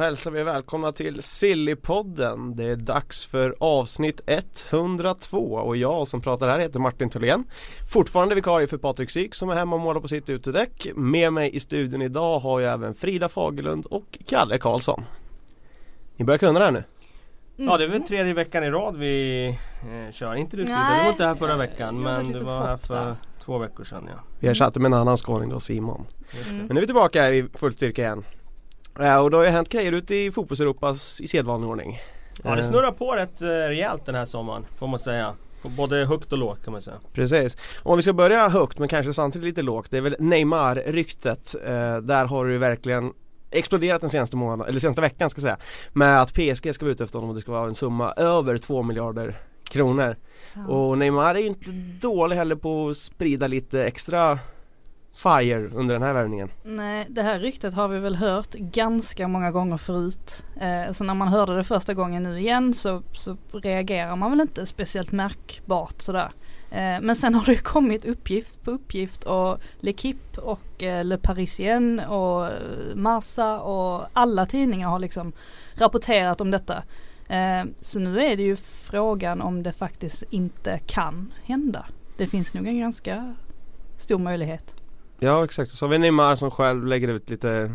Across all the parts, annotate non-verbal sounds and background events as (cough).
Hälsar vi välkomna till Sillypodden. Det är dags för avsnitt 102 och jag som pratar här heter Martin Thulén. Fortfarande vikarie för Patrik Syk som är hemma och målar på sitt utedäck. Med mig i studion idag har jag även Frida Fagerlund och Kalle Karlsson. Ni börjar kunna det här nu? Ja det är väl tredje veckan i rad vi eh, kör. Inte du Frida, du var inte här förra veckan men du var här för två veckor sedan ja. Vi ersatte med en annan skåning då, Simon. Mm. Men nu är vi tillbaka i full styrka igen. Ja, och då har ju hänt grejer ute i fotbolls-Europas i sedvanlig ordning. Ja det Eh, snurrar på rätt eh, rejält den här sommaren får man säga. Både högt och lågt kan man säga. Precis. Och om vi ska börja högt men kanske samtidigt lite lågt. Det är väl Neymar-ryktet. Eh, där har det ju verkligen exploderat den senaste månaden, eller senaste veckan ska jag säga. Med att PSG ska vara ute efter honom och det ska vara en summa över 2 miljarder kronor. Ja. Och Neymar är ju inte dålig heller på att sprida lite extra fire under den här värvningen. Nej, det här ryktet har vi väl hört ganska många gånger förut. Eh, så när man hörde det första gången nu igen så, så reagerar man väl inte speciellt märkbart sådär. Eh, men sen har det ju kommit uppgift på uppgift och L'Equipe och eh, Le Parisien och eh, Massa Marsa och alla tidningar har liksom rapporterat om detta. Eh, så nu är det ju frågan om det faktiskt inte kan hända. Det finns nog en ganska stor möjlighet. Ja exakt, så har vi Neymar som själv lägger ut lite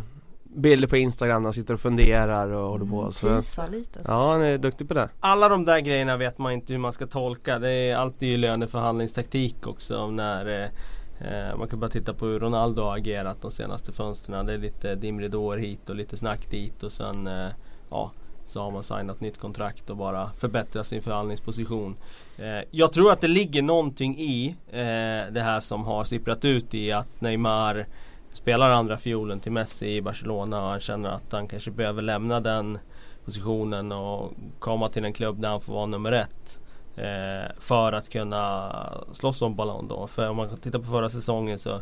bilder på Instagram när han sitter och funderar och håller på. Så, Teasar lite. Så. ja han är duktig på det. Alla de där grejerna vet man inte hur man ska tolka. Det är alltid ju löneförhandlingstaktik också när eh, eh, man kan bara titta på hur Ronaldo har agerat de senaste fönstren. Det är lite dimridåer hit och lite snack dit och sen eh, ja, så har man signat nytt kontrakt och bara förbättrat sin förhandlingsposition. Eh, jag tror att det ligger någonting i eh, det här som har sipprat ut i att Neymar spelar andra fiolen till Messi i Barcelona och han känner att han kanske behöver lämna den positionen och komma till en klubb där han får vara nummer ett. Eh, för att kunna slåss om Ballon då. För om man tittar på förra säsongen så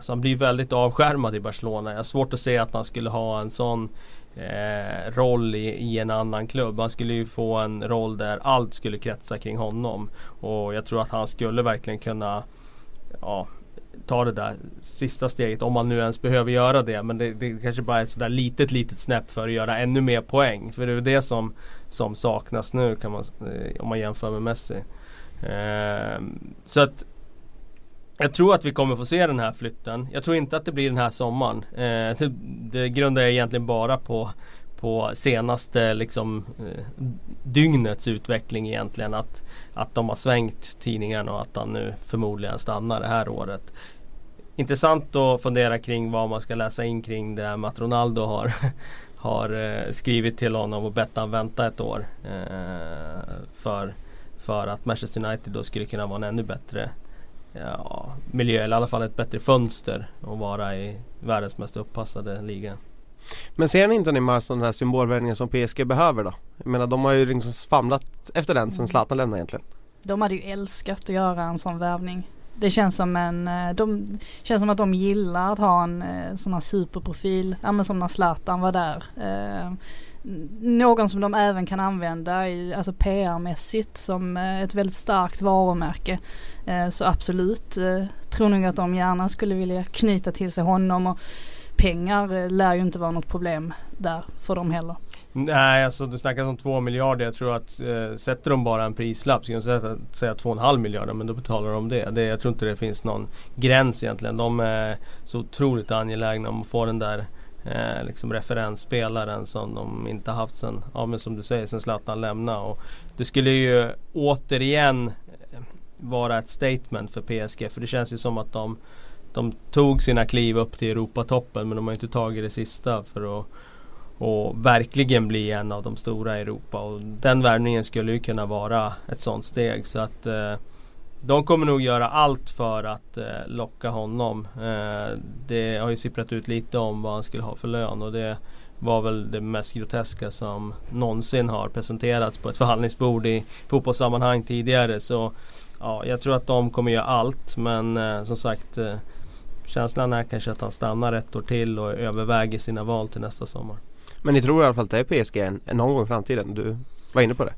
Så alltså han blir väldigt avskärmad i Barcelona. Jag har svårt att se att han skulle ha en sån eh, roll i, i en annan klubb. Han skulle ju få en roll där allt skulle kretsa kring honom. Och jag tror att han skulle verkligen kunna ja, ta det där sista steget om man nu ens behöver göra det. Men det, det kanske bara är ett sådär litet litet snäpp för att göra ännu mer poäng. För det är det som, som saknas nu kan man, eh, om man jämför med Messi. Eh, så att jag tror att vi kommer få se den här flytten. Jag tror inte att det blir den här sommaren. Eh, det, det grundar jag egentligen bara på på senaste liksom eh, dygnets utveckling egentligen att, att de har svängt tidningarna och att han nu förmodligen stannar det här året. Intressant att fundera kring vad man ska läsa in kring det här med att Ronaldo har, (laughs) har eh, skrivit till honom och bett han vänta ett år. Eh, för, för att Manchester United då skulle kunna vara en ännu bättre ja, miljö eller i alla fall ett bättre fönster att vara i världens mest uppassade liga. Men ser ni inte Neymar som den här symbolvärvningen som PSG behöver då? Jag menar de har ju liksom famlat efter den sen Zlatan lämnade egentligen. De hade ju älskat att göra en sån värvning. Det känns som en, eh, de känns som att de gillar att ha en eh, sån här superprofil, ja men som när Zlatan var där. Någon som de även kan använda i, alltså PR-mässigt som eh, ett väldigt starkt varumärke. Eh, så absolut, eh, tror nog att de gärna skulle vilja knyta till sig honom och pengar lär ju inte vara något problem där för dem heller. Nej, alltså det snackas om två miljarder. Jag tror att eh, sätter de bara en prislapp, ska de säga, säga två och en halv miljarder, men då betalar de det. det. Jag tror inte det finns någon gräns egentligen. De är så otroligt angelägna om att få den där eh, liksom referensspelaren som de inte haft sen, ja men som du säger, sen Zlatan lämnade. Och det skulle ju återigen eh, vara ett statement för PSG. För det känns ju som att de, de tog sina kliv upp till Europatoppen men de har inte tagit det sista för att och verkligen bli en av de stora i Europa. Och den värvningen skulle ju kunna vara ett sånt steg. Så att eh, de kommer nog göra allt för att eh, locka honom. Eh, det har ju sipprat ut lite om vad han skulle ha för lön och det var väl det mest groteska som någonsin har presenterats på ett (laughs) förhandlingsbord i fotbollssammanhang tidigare. Så ja, jag tror att de kommer göra allt men eh, som sagt eh, Känslan är kanske att han stannar ett år till och överväger sina val till nästa sommar. Men ni tror i alla fall att det är PSG någon gång i framtiden? Du var inne på det.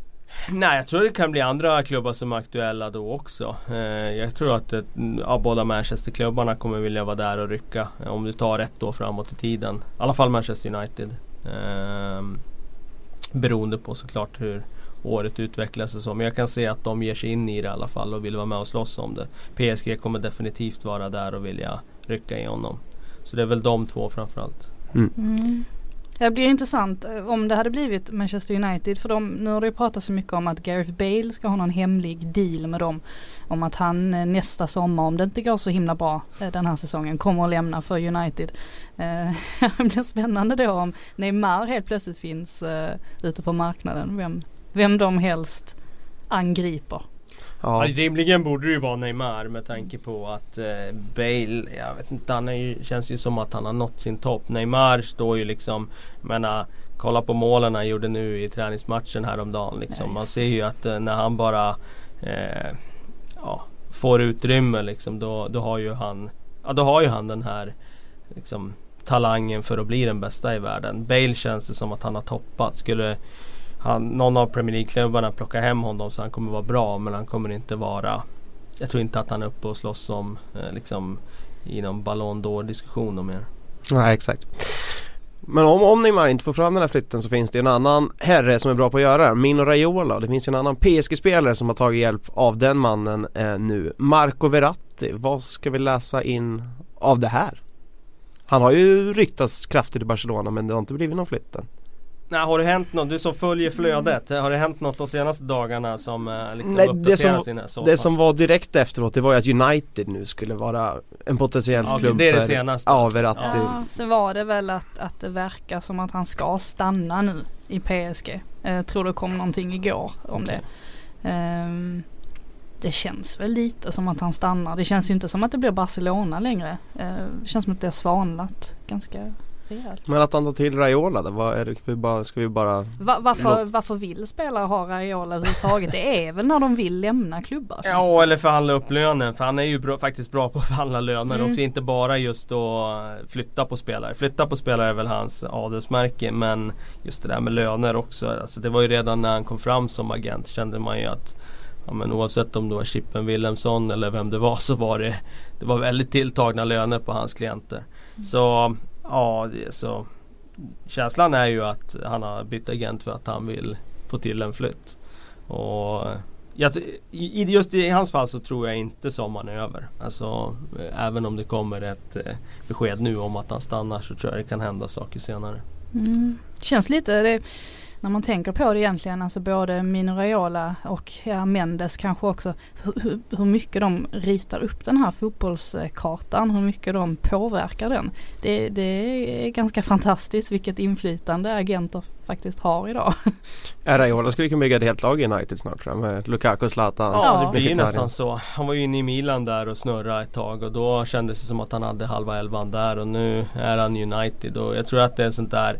Nej, jag tror det kan bli andra klubbar som är aktuella då också. Eh, jag tror att eh, ja, båda Manchesterklubbarna kommer vilja vara där och rycka. eh, Om du tar ett år framåt i tiden. I alla fall Manchester United. Eh, beroende på såklart hur året utvecklas och så. Men jag kan se att de ger sig in i det i alla fall och vill vara med och slåss om det. PSG kommer definitivt vara där och vilja rycka i honom. Så det är väl de två framförallt. Mm. Det blir intressant eh, om det hade blivit Manchester United för de, nu har det ju pratats så mycket om att Gareth Bale ska ha någon hemlig deal med dem. Om att han eh, nästa sommar, om det inte går så himla bra eh, den här säsongen, kommer att lämna för United. Eh, (laughs) det blir spännande då om Neymar helt plötsligt finns eh, ute på marknaden. Vem, vem de helst angriper. Ja. Ja, rimligen borde det ju vara Neymar med tanke på att eh, Bale, jag vet inte, han ju, känns ju som att han har nått sin topp. Neymar står ju liksom, jag menar, kolla på målen han gjorde nu i träningsmatchen häromdagen liksom. Ja, Man ser ju att eh, när han bara eh, ja, får utrymme liksom, då, då har ju han, ja då har ju han den här liksom talangen för att bli den bästa i världen. Bale känns det som att han har toppat. Skulle han, någon av Premier League-klubbarna plockar hem honom så han kommer vara bra men han kommer inte vara Jag tror inte att han är uppe och slåss om eh, liksom i någon Ballon d'Or diskussion om mer. Nej exakt. Men om, om Neymar inte får fram den här flytten så finns det en annan herre som är bra på att göra det. Mino Raiola. Det finns ju en annan PSG-spelare som har tagit hjälp av den mannen eh, nu. Marco Verratti. Vad ska vi läsa in av det här? Han har ju ryktats kraftigt i Barcelona men det har inte blivit någon flytten. Nej, har det hänt något? Du som följer flödet. Har det hänt något de senaste dagarna som eh, liksom Nej, det som- sina så Det som var direkt efteråt det var ju att United nu skulle vara en potentiell Ja, klubb det är det för senaste. Ja, Verratti. Ja, så var det väl att, att det verkar som att han ska stanna nu i PSG. Eh, Jag tror det kom någonting igår om Okej. det. Ehm, det känns väl lite som att han stannar. Det känns ju inte som att det blir Barcelona längre. Eh, det känns som att det har svanlat ganska rejält. Men att han tar till Raiola då, vad är det för bara, ska vi bara Va, varför, varför vill spelare ha Raiola överhuvudtaget? Det är väl när de vill lämna klubbar. Ja eller förhandla upp lönen för han är ju bra, faktiskt bra på att förhandla löner Mm. också. Inte bara just att flytta på spelare. Flytta på spelare är väl hans adelsmärke men just det där med löner också. Alltså det var ju redan när han kom fram som agent kände man ju att ja, men oavsett om det var Chippen Wilhelmsson eller vem det var så var det Det var väldigt tilltagna löner på hans klienter. Så ja, det, så Känslan är ju att han har bytt agent för att han vill få till en flytt. Och jag, i, i- just i hans fall så tror jag inte sommaren är över. Alltså eh, även om det kommer ett eh, besked nu om att han stannar så tror jag det kan hända saker senare. Mm. Känns lite, det, när man tänker på det egentligen, alltså både Mino Raiola och ja, Mendes kanske också, hur, hur- mycket de ritar upp den här fotbollskartan, hur mycket de påverkar den. Det, det är ganska fantastiskt vilket inflytande agenter faktiskt har idag. Ja, Raiola skulle kunna bygga ett helt lag i United snart tror jag med Lukaku, Zlatan. Ja, det blir ju nästan så. Han var ju inne i Milan där och snurrade ett tag och då kändes det som att han hade halva elvan där och nu är han United och jag tror att det är sånt där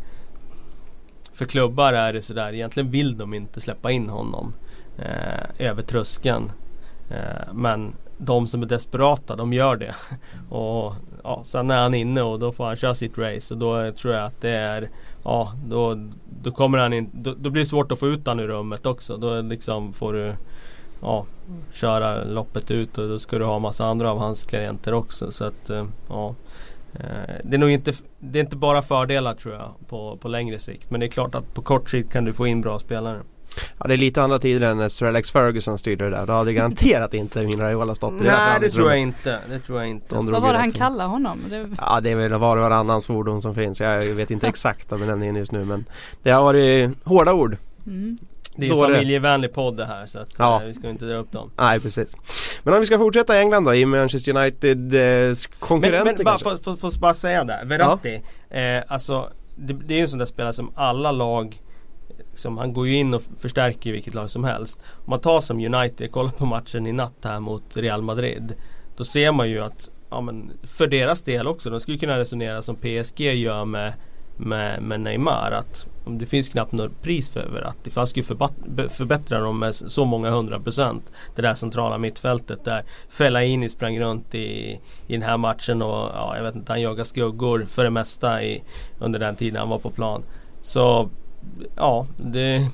För klubbar är det sådär, egentligen vill de inte släppa in honom eh, över tröskeln. Eh, men de som är desperata, de gör det. (laughs) Och ja, sen är han inne och då får han köra sitt race och då tror jag att det är Ja, då, då kommer han in, då, då blir det svårt att få ut han ur rummet också. Då liksom får du ja, köra loppet ut och då ska du ha massa andra av hans klienter också. Så att eh, ja Det är nog inte, det är inte bara fördelar tror jag på, på längre sikt. Men det är klart att på kort sikt kan du få in bra spelare. Ja det är lite andra tider än när Sir Alex Ferguson styrde det där. Då hade garanterat inte min Raiola stått i det Nej det tror jag inte. Det tror jag inte. Vad var det han kallade honom? Det, Ja det är väl var och varannan svordom som finns. Jag vet inte (laughs) exakta benämningen just nu men Det har varit hårda ord. mm. Det är en familjevänlig podd det här så att Ja. eh, vi ska inte dra upp dem. Nej precis. Men om vi ska fortsätta i England då i Manchester United eh, konkurrenter Men, men bara, får, får, får bara säga det, Verratti. Eh, alltså det, det är ju en sån där spelare som alla lag liksom, han går ju in och förstärker vilket lag som helst. Om man tar som United, kolla på matchen i natt här mot Real Madrid. Då ser man ju att ja, men för deras del också, de skulle kunna resonera som PSG gör med, med, med Neymar. Att det finns knappt något pris för Verratti. För han skulle förbättra dem med så många hundra procent. Det där centrala mittfältet där Fellaini sprang runt i, i den här matchen och ja, jag vet inte, han jagade skuggor för det mesta i, under den tiden han var på plan. Så ja, det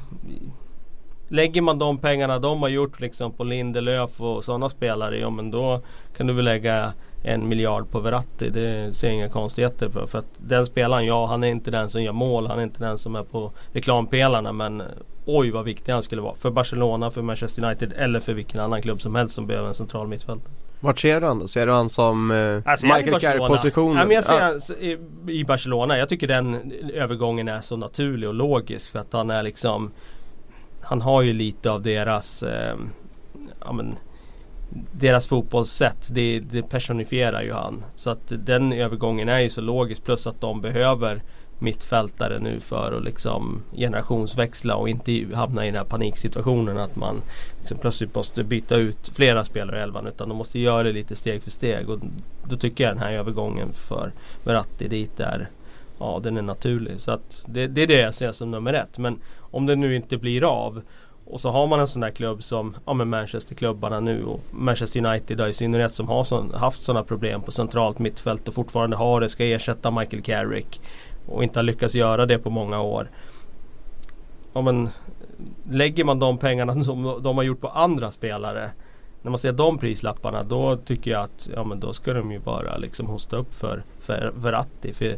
Lägger man de pengarna de har gjort liksom på Lindelöf och sådana spelare, ja men då kan du väl lägga en miljard på Verratti. Det ser jag inga konstigheter för. För att den spelaren, ja han är inte den som gör mål. Han är inte den som är på reklampelarna. Men oj vad viktig han skulle vara. För Barcelona, för Manchester United eller för vilken annan klubb som helst som behöver en central mittfältare. Vart ser du han då? Ser du han som eh, Alltså, Michael. Carey-positionen? Ja, men jag ser Ah, i, i Barcelona. Jag tycker den övergången är så naturlig och logisk för att han är liksom Han har ju lite av deras eh, ja, men, deras fotbollssätt. Det, det personifierar ju han. Så att den övergången är ju så logisk plus att de behöver mittfältare nu för att liksom generationsväxla och inte hamna i den här paniksituationen att man liksom plötsligt måste byta ut flera spelare i elvan utan de måste göra det lite steg för steg och då tycker jag den här övergången för Verratti dit är Ja den är naturlig så att det, det är det jag ser som nummer ett men om det nu inte blir av och så har man en sån där klubb som ja, men Manchesterklubbarna nu och Manchester United i synnerhet som har sån, haft sådana problem på centralt mittfält och fortfarande har det, ska ersätta Michael Carrick och inte har lyckats göra det på många år. Ja, men, lägger man de pengarna (laughs) som de har gjort på andra spelare när man ser de prislapparna då tycker jag att ja, men då ska de ju bara liksom hosta upp för, för Verratti. För,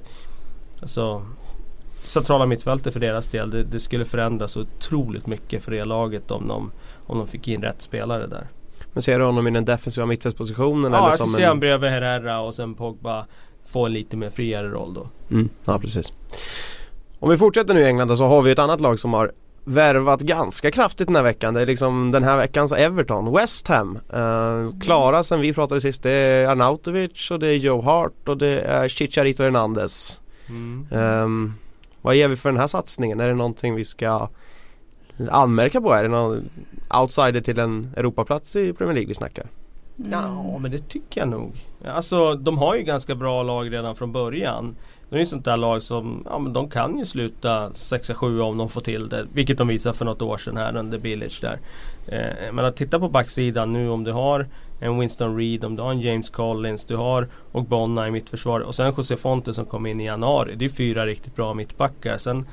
alltså, centrala mittfältet för deras del det, det skulle förändras otroligt mycket för det laget om de, om de fick in rätt spelare där. Men ser du honom i den defensiva mittfältspositionen? Ja, eller jag som ser en... han bredvid Herrera och sen Pogba få en lite mer friare roll då. Mm, ja precis. Om vi fortsätter nu i England så har vi ett annat lag som har värvat ganska kraftigt den här veckan. Det är liksom den här veckans Everton, West Ham. Uh, klara sen vi pratade sist. Det är Arnautovic och det är Joe Hart och det är Chicharito Hernandez. Um, vad ger vi för den här satsningen? Är det någonting vi ska anmärka på? Är det någon outsider till en Europaplats i Premier League vi snackar? Ja men det tycker jag nog. Alltså de har ju ganska bra lag redan från början. De är ju sånt där lag som, ja men de kan ju sluta 6-7 om de får till det. Vilket de visade för något år sedan här under Billage där. Eh, men att titta på backsidan nu om du har en Winston Reed, om du har en James Collins, du har och Bonna i mittförsvaret och sen José Fonte som kom in i januari. Det är fyra riktigt bra mittbackar. Sen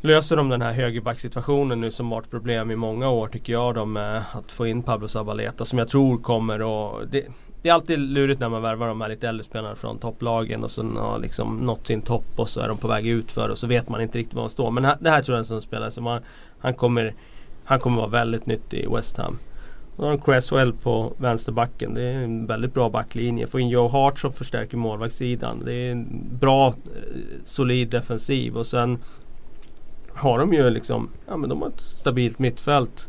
löser de den här högerbacksituationen nu som varit problem i många år tycker jag då med att få in Pablo Zabaleta som jag tror kommer och det, det är alltid lurigt när man värvar de här lite äldre spelarna från topplagen och sen har liksom nått sin topp och så är de på väg ut för och så vet man inte riktigt var de står. Men här, det här tror jag är en sån spelare som han, han kommer Han kommer vara väldigt nyttig i West Ham. Då har de Cresswell på vänsterbacken. Det är en väldigt bra backlinje. Få in Joe Hart som förstärker målvaktssidan. Det är en bra eh, solid defensiv och sen har de ju liksom, ja men de har ett stabilt mittfält.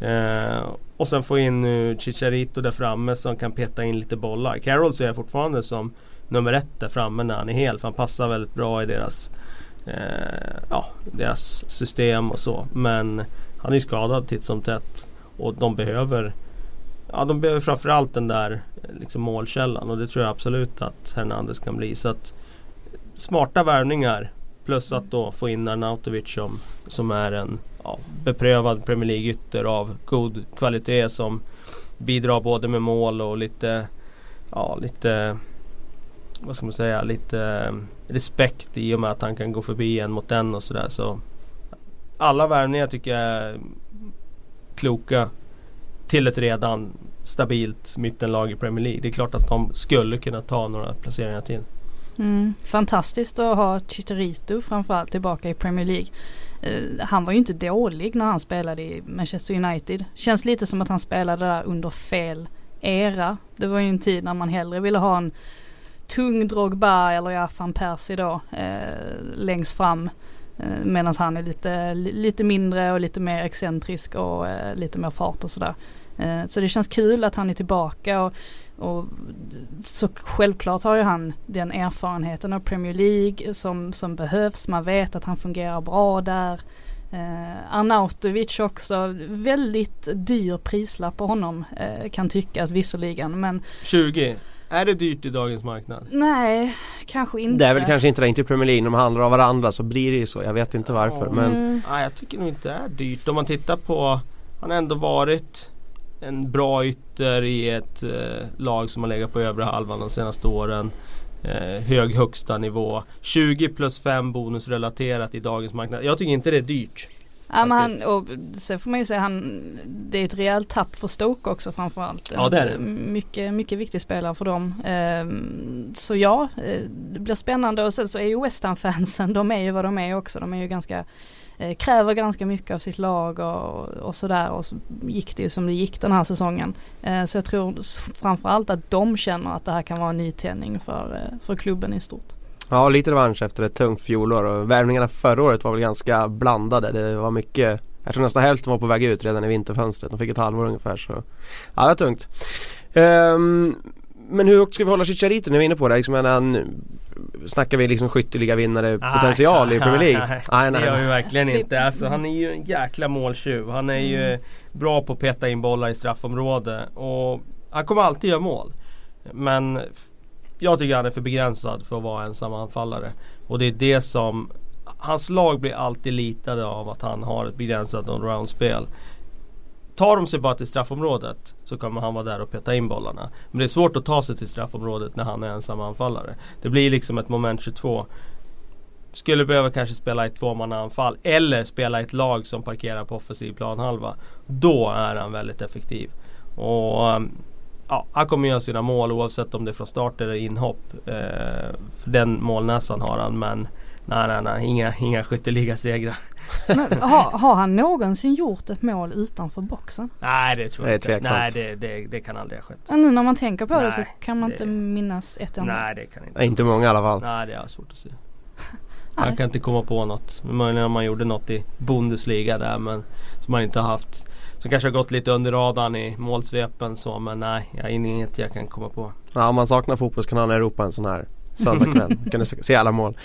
Eh, och sen få in nu Chicharito där framme som kan peta in lite bollar. Carroll ser jag fortfarande som nummer ett där framme när han är hel. För han passar väldigt bra i deras, eh, ja, deras system och så. Men han är ju skadad titt som tätt. Och de behöver Ja de behöver framförallt den där eh, liksom målkällan och det tror jag absolut att Hernandez kan bli. Så att eh, Smarta värvningar Plus att då få in Arnautovic som, som är en ja, beprövad Premier League-ytter av god kvalitet som bidrar både med mål och lite Ja lite Vad ska man säga lite eh, respekt i och med att han kan gå förbi en mot en och sådär så Alla värvningar tycker jag är kloka Till ett redan stabilt mittenlag i Premier League. Det är klart att de skulle kunna ta några placeringar till. Mm, fantastiskt att ha Chicharito framförallt tillbaka i Premier League. Uh, han var ju inte dålig när han spelade i Manchester United. Känns lite som att han spelade där under fel era. Det var ju en tid när man hellre ville ha en tung Drogba eller ja, van Persie då eh, längst fram. Eh, Medan han är lite, lite mindre och lite mer excentrisk och eh, lite mer fart och sådär. Eh, så det känns kul att han är tillbaka och, och så självklart har ju han den erfarenheten av Premier League som, som behövs. Man vet att han fungerar bra där. Eh, Arnautovic också, väldigt dyr prislapp på honom eh, kan tyckas visserligen men 20. Är det dyrt i dagens marknad? nej, kanske inte. Det är väl kanske inte det, inte i Premier League, de handlar av varandra så blir det ju så. Jag vet inte varför Ja. men Mm. Nej jag tycker nog inte det är dyrt. Om man tittar på Han har ändå varit en bra ytter i ett eh, lag som har legat på övre halvan de senaste åren. Eh, hög högsta nivå. 20 plus 5 bonusrelaterat i dagens marknad. Jag tycker inte det är dyrt. Ja men han, och sen får man ju säga han, det är ett rejält tapp för Stoke också framförallt. Ja, det är det. En Mycket, mycket viktig spelare för dem. Ehm, så ja, eh, det blir spännande och sen så är ju West Ham-fansen, de är ju vad de är också. De är ju ganska, eh, kräver ganska mycket av sitt lag och, och sådär och så gick det ju som det gick den här säsongen. Eh, så jag tror framförallt att de känner att det här kan vara en nytändning för, för klubben i stort. Ja lite revansch efter ett tungt fjolår och värvningarna förra året var väl ganska blandade. Det var mycket Jag tror nästan hälften var på väg ut redan i vinterfönstret. De fick ett halvår ungefär så Ja det var tungt. Ehm, men hur ska vi hålla Chicharito? Nu är vi inne på det. Liksom, han, snackar vi liksom skytteliga vinnare potential i Premier League? Nej, nej, det gör vi nej. verkligen inte. Alltså, han är ju en jäkla måltjuv. Han är ju bra på att peta in bollar i straffområde. Och han kommer alltid göra mål. Men jag tycker han är för begränsad för att vara ensam anfallare. Och det är det som Hans lag blir alltid litade av att han har ett begränsat allround-spel. Tar de sig bara till straffområdet så kommer han vara där och peta in bollarna. Men det är svårt att ta sig till straffområdet när han är ensam anfallare. Det blir liksom ett moment 22. Skulle behöva kanske spela ett tvåmannaanfall eller spela i ett lag som parkerar på offensiv planhalva. Då är han väldigt effektiv. Och um, ja, Han kommer göra sina mål oavsett om det är från start eller inhopp. Eh, för den målnäsan har han men Nej nej nej, inga, inga skytteligasegrar. (laughs) Men har, har han någonsin gjort ett mål utanför boxen? Nej det tror jag inte. tveksamt. Nej det, det, det kan aldrig ha skett. Ja, nu när man tänker på det så Nej, kan man det- inte minnas ett enda. Nej det kan inte. Nej, inte många i alla fall. Nej det är svårt att se. (laughs) Nej. Jag kan inte komma på något. Möjligen om man gjorde något i Bundesliga där men som man inte har haft. Som kanske har gått lite under radarn i målsvepen så men nej, jag är inget jag kan komma på. Ja, om man saknar fotbollskanalen i Europa en sån här söndagkväll. kan du se alla mål.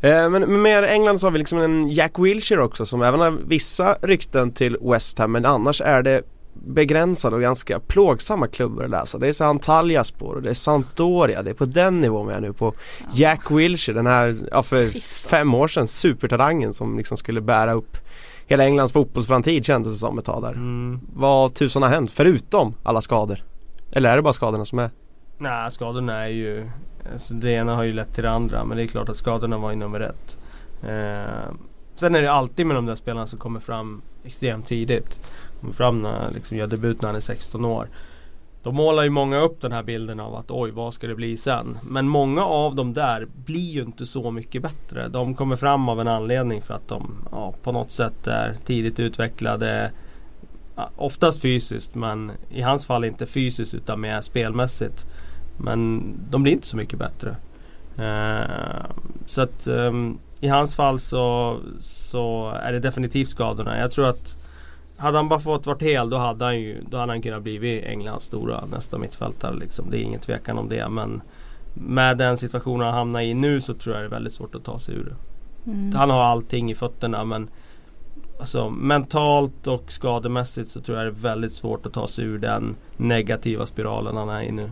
Eh, men men med England så har vi liksom en Jack Wilshere också som även har vissa rykten till West Ham men annars är det begränsade och ganska plågsamma klubbar att läsa. Det är så Antalyaspor och det är Sampdoria. Det är på den nivån vi är nu på Jack Wilshere. Den här, ja för Trist. fem år sedan, supertalangen som liksom skulle bära upp hela Englands fotbollsframtid kändes det som ett tag där. Mm. Vad tusan har hänt förutom alla skador? Eller är det bara skadorna som är? Nej skadorna är ju alltså Det ena har ju lett till det andra men det är klart att skadorna var ju nummer ett. Eh, sen är det alltid med de där spelarna som kommer fram extremt tidigt. Kommer fram när liksom gör debut när han är 16 år. Då målar ju många upp den här bilden av att oj vad ska det bli sen. Men många av dem där blir ju inte så mycket bättre. De kommer fram av en anledning för att de ja, på något sätt är tidigt utvecklade. Oftast fysiskt men i hans fall inte fysiskt utan mer spelmässigt. Men de blir inte så mycket bättre. Uh, så att um, i hans fall så, så är det definitivt skadorna. Jag tror att hade han bara fått varit hel då hade han ju då hade han kunnat bli Englands stora nästa mittfältare. Liksom. Det är ingen tvekan om det. Men med den situationen han hamnar i nu så tror jag det är väldigt svårt att ta sig ur det. Mm. Han har allting i fötterna men Alltså mentalt och skademässigt så tror jag det är väldigt svårt att ta sig ur den negativa spiralen han är i nu.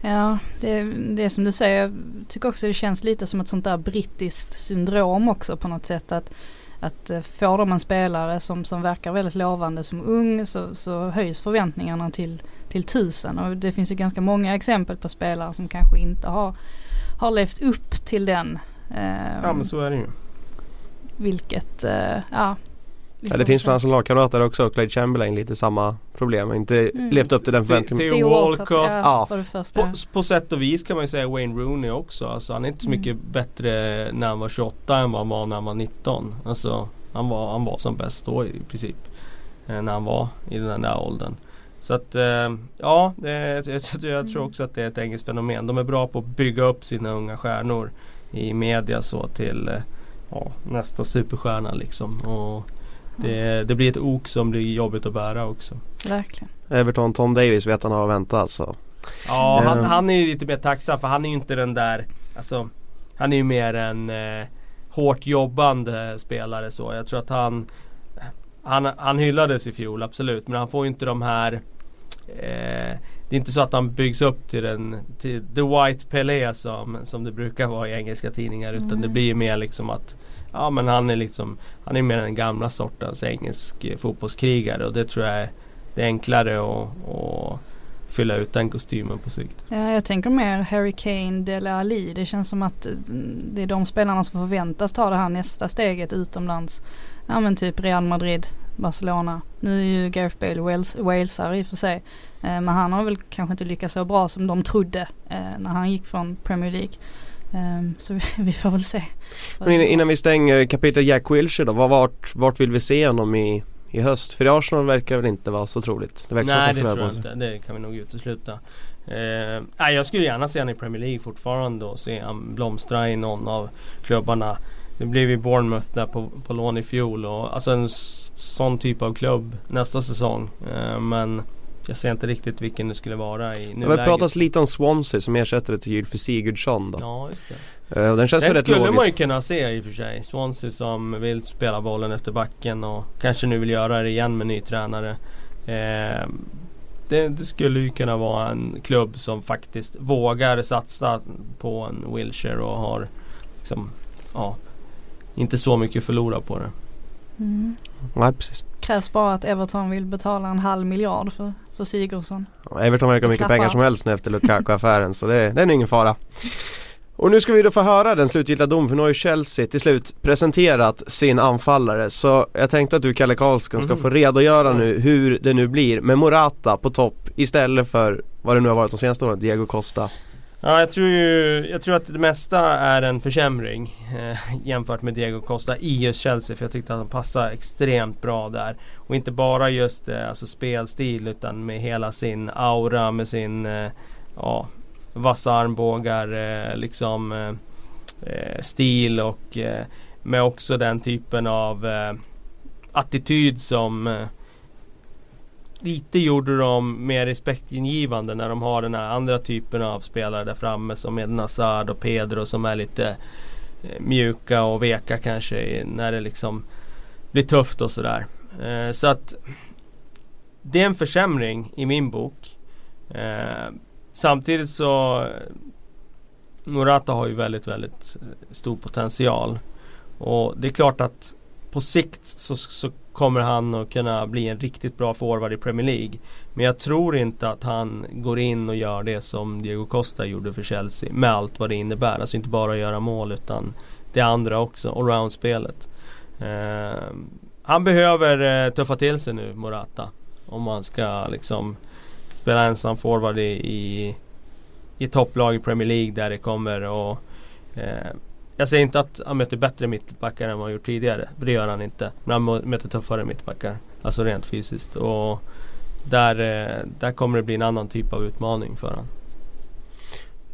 Ja, det, det är som du säger. Jag tycker också det känns lite som ett sånt där brittiskt syndrom också på något sätt. Att, att eh, får de en spelare som, som verkar väldigt lovande som ung så, så höjs förväntningarna till, till tusen. Och det finns ju ganska många exempel på spelare som kanske inte har, har levt upp till den. Eh, Ja men så är det ju. Vilket, eh, ja. Ja, det finns för hans lagkamrater också, Clyde Chamberlain, lite samma problem. Inte Mm. levt upp till den förväntningen. Theo Walcott. Ja. På, på sätt och vis kan man ju säga Wayne Rooney också. Alltså, han är inte så Mm. mycket bättre när han var 28 än vad han var när han var 19. Alltså, han, var, han var som bäst då i princip. Eh, när han var i den där åldern. Så att eh, ja, det, jag, jag, jag tror också att det är ett engelskt fenomen. De är bra på att bygga upp sina unga stjärnor i media så till eh, ja, nästa superstjärna liksom. Och det, det blir ett ok som blir jobbigt att bära också. Verkligen. Everton, Tom Davis vet han har att vänta alltså. Ja, han, Eh. han är ju lite mer tacksam för han är ju inte den där Alltså Han är ju mer en eh, hårt jobbande spelare så. Jag tror att han han, han hyllades i fjol, absolut. Men han får ju inte de här eh, Det är inte så att han byggs upp till den till The White Pelé som, som det brukar vara i engelska tidningar. Utan Mm. det blir ju mer liksom att Ja men han är liksom Han är mer den gamla sortens engelsk eh, fotbollskrigare och det tror jag är Det är enklare att, att fylla ut den kostymen på sikt. Ja, jag tänker mer Harry Kane, Dele Alli. Det känns som att eh, det är de spelarna som förväntas ta det här nästa steget utomlands. Ja men typ Real Madrid, Barcelona. Nu är ju Gareth Bale Wales, walesare i och för sig. Eh, men han har väl kanske inte lyckats så bra som de trodde när han gick från Premier League. Eh, så (laughs) vi, får väl se. Men innan, vi stänger kapitel Jack Wilshere då, vad- vart, vart vill vi se honom i, i höst? För i Arsenal verkar väl inte vara så troligt. Det verkar Nej det tror jag inte. Det kan vi nog utesluta. Eh, nej, jag skulle gärna se honom i Premier League fortfarande och se honom blomstra i någon av klubbarna. Det blev ju Bournemouth där på, på lån i fjol och alltså en sån typ av klubb nästa säsong. Eh, men jag ser inte riktigt vilken det skulle vara i Det nuläget. har pratats lite om Swansea som ersättare till Gylfi Sigurdsson då. Ja, just det. Eh, och den känns väl Det rätt skulle man ju logisk. kunna se i och för sig. Swansea som vill spela bollen efter backen och kanske nu vill göra det igen med ny tränare. Eh, det, det skulle ju kunna vara en klubb som faktiskt vågar satsa på en Wilshire och har liksom, ja, inte så mycket förlora på det. Mm. Nej precis. Krävs bara att Everton vill betala en halv miljard för, för Sigurdsson. Ja, Everton verkar ha mycket klaffar pengar som helst nu efter Lukaku-affären så det, det är ingen fara. Och nu ska vi då få höra den slutgiltiga domen för nu har ju Chelsea till slut presenterat sin anfallare. Så jag tänkte att du Kalle Karlsson ska Mhm. få redogöra nu hur det nu blir med Morata på topp istället för vad det nu har varit de senaste åren, Diego Costa. Ja, jag tror ju, jag tror att det mesta är en försämring eh, jämfört med Diego Costa i just Chelsea. För jag tyckte att han passade extremt bra där. Och inte bara just eh, alltså spelstil utan med hela sin aura, med sin eh, ja, vassa armbågar, eh, liksom eh, eh stil och eh, med också den typen av eh, attityd som eh, lite gjorde de mer respektingivande när de har den här andra typen av spelare där framme som Eden Hazard och Pedro som är lite eh, mjuka och veka kanske när det liksom blir tufft och sådär. Eh, så att det är en försämring i min bok. Eh, samtidigt så Morata har ju väldigt, väldigt stor potential. Och det är klart att på sikt så, så kommer han att kunna bli en riktigt bra forward i Premier League. Men jag tror inte att han går in och gör det som Diego Costa gjorde för Chelsea. Med allt vad det innebär. Alltså inte bara att göra mål utan det andra också. Allround-spelet. Eh, han behöver eh, tuffa till sig nu, Morata. Om han ska liksom spela ensam forward i, i, i topplag i Premier League där det kommer och eh, jag säger inte att han möter bättre mittbackar än vad han gjort tidigare. För det gör han inte. Men han möter tuffare mittbackar. Alltså rent fysiskt. Och där, eh, där kommer det bli en annan typ av utmaning för honom.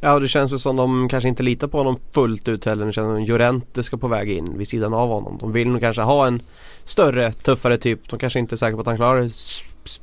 Ja och det känns väl som de kanske inte litar på honom fullt ut heller. Det känns som att ska på väg in vid sidan av honom. De vill nog kanske ha en större, tuffare typ. De kanske inte är säkra på att han klarar det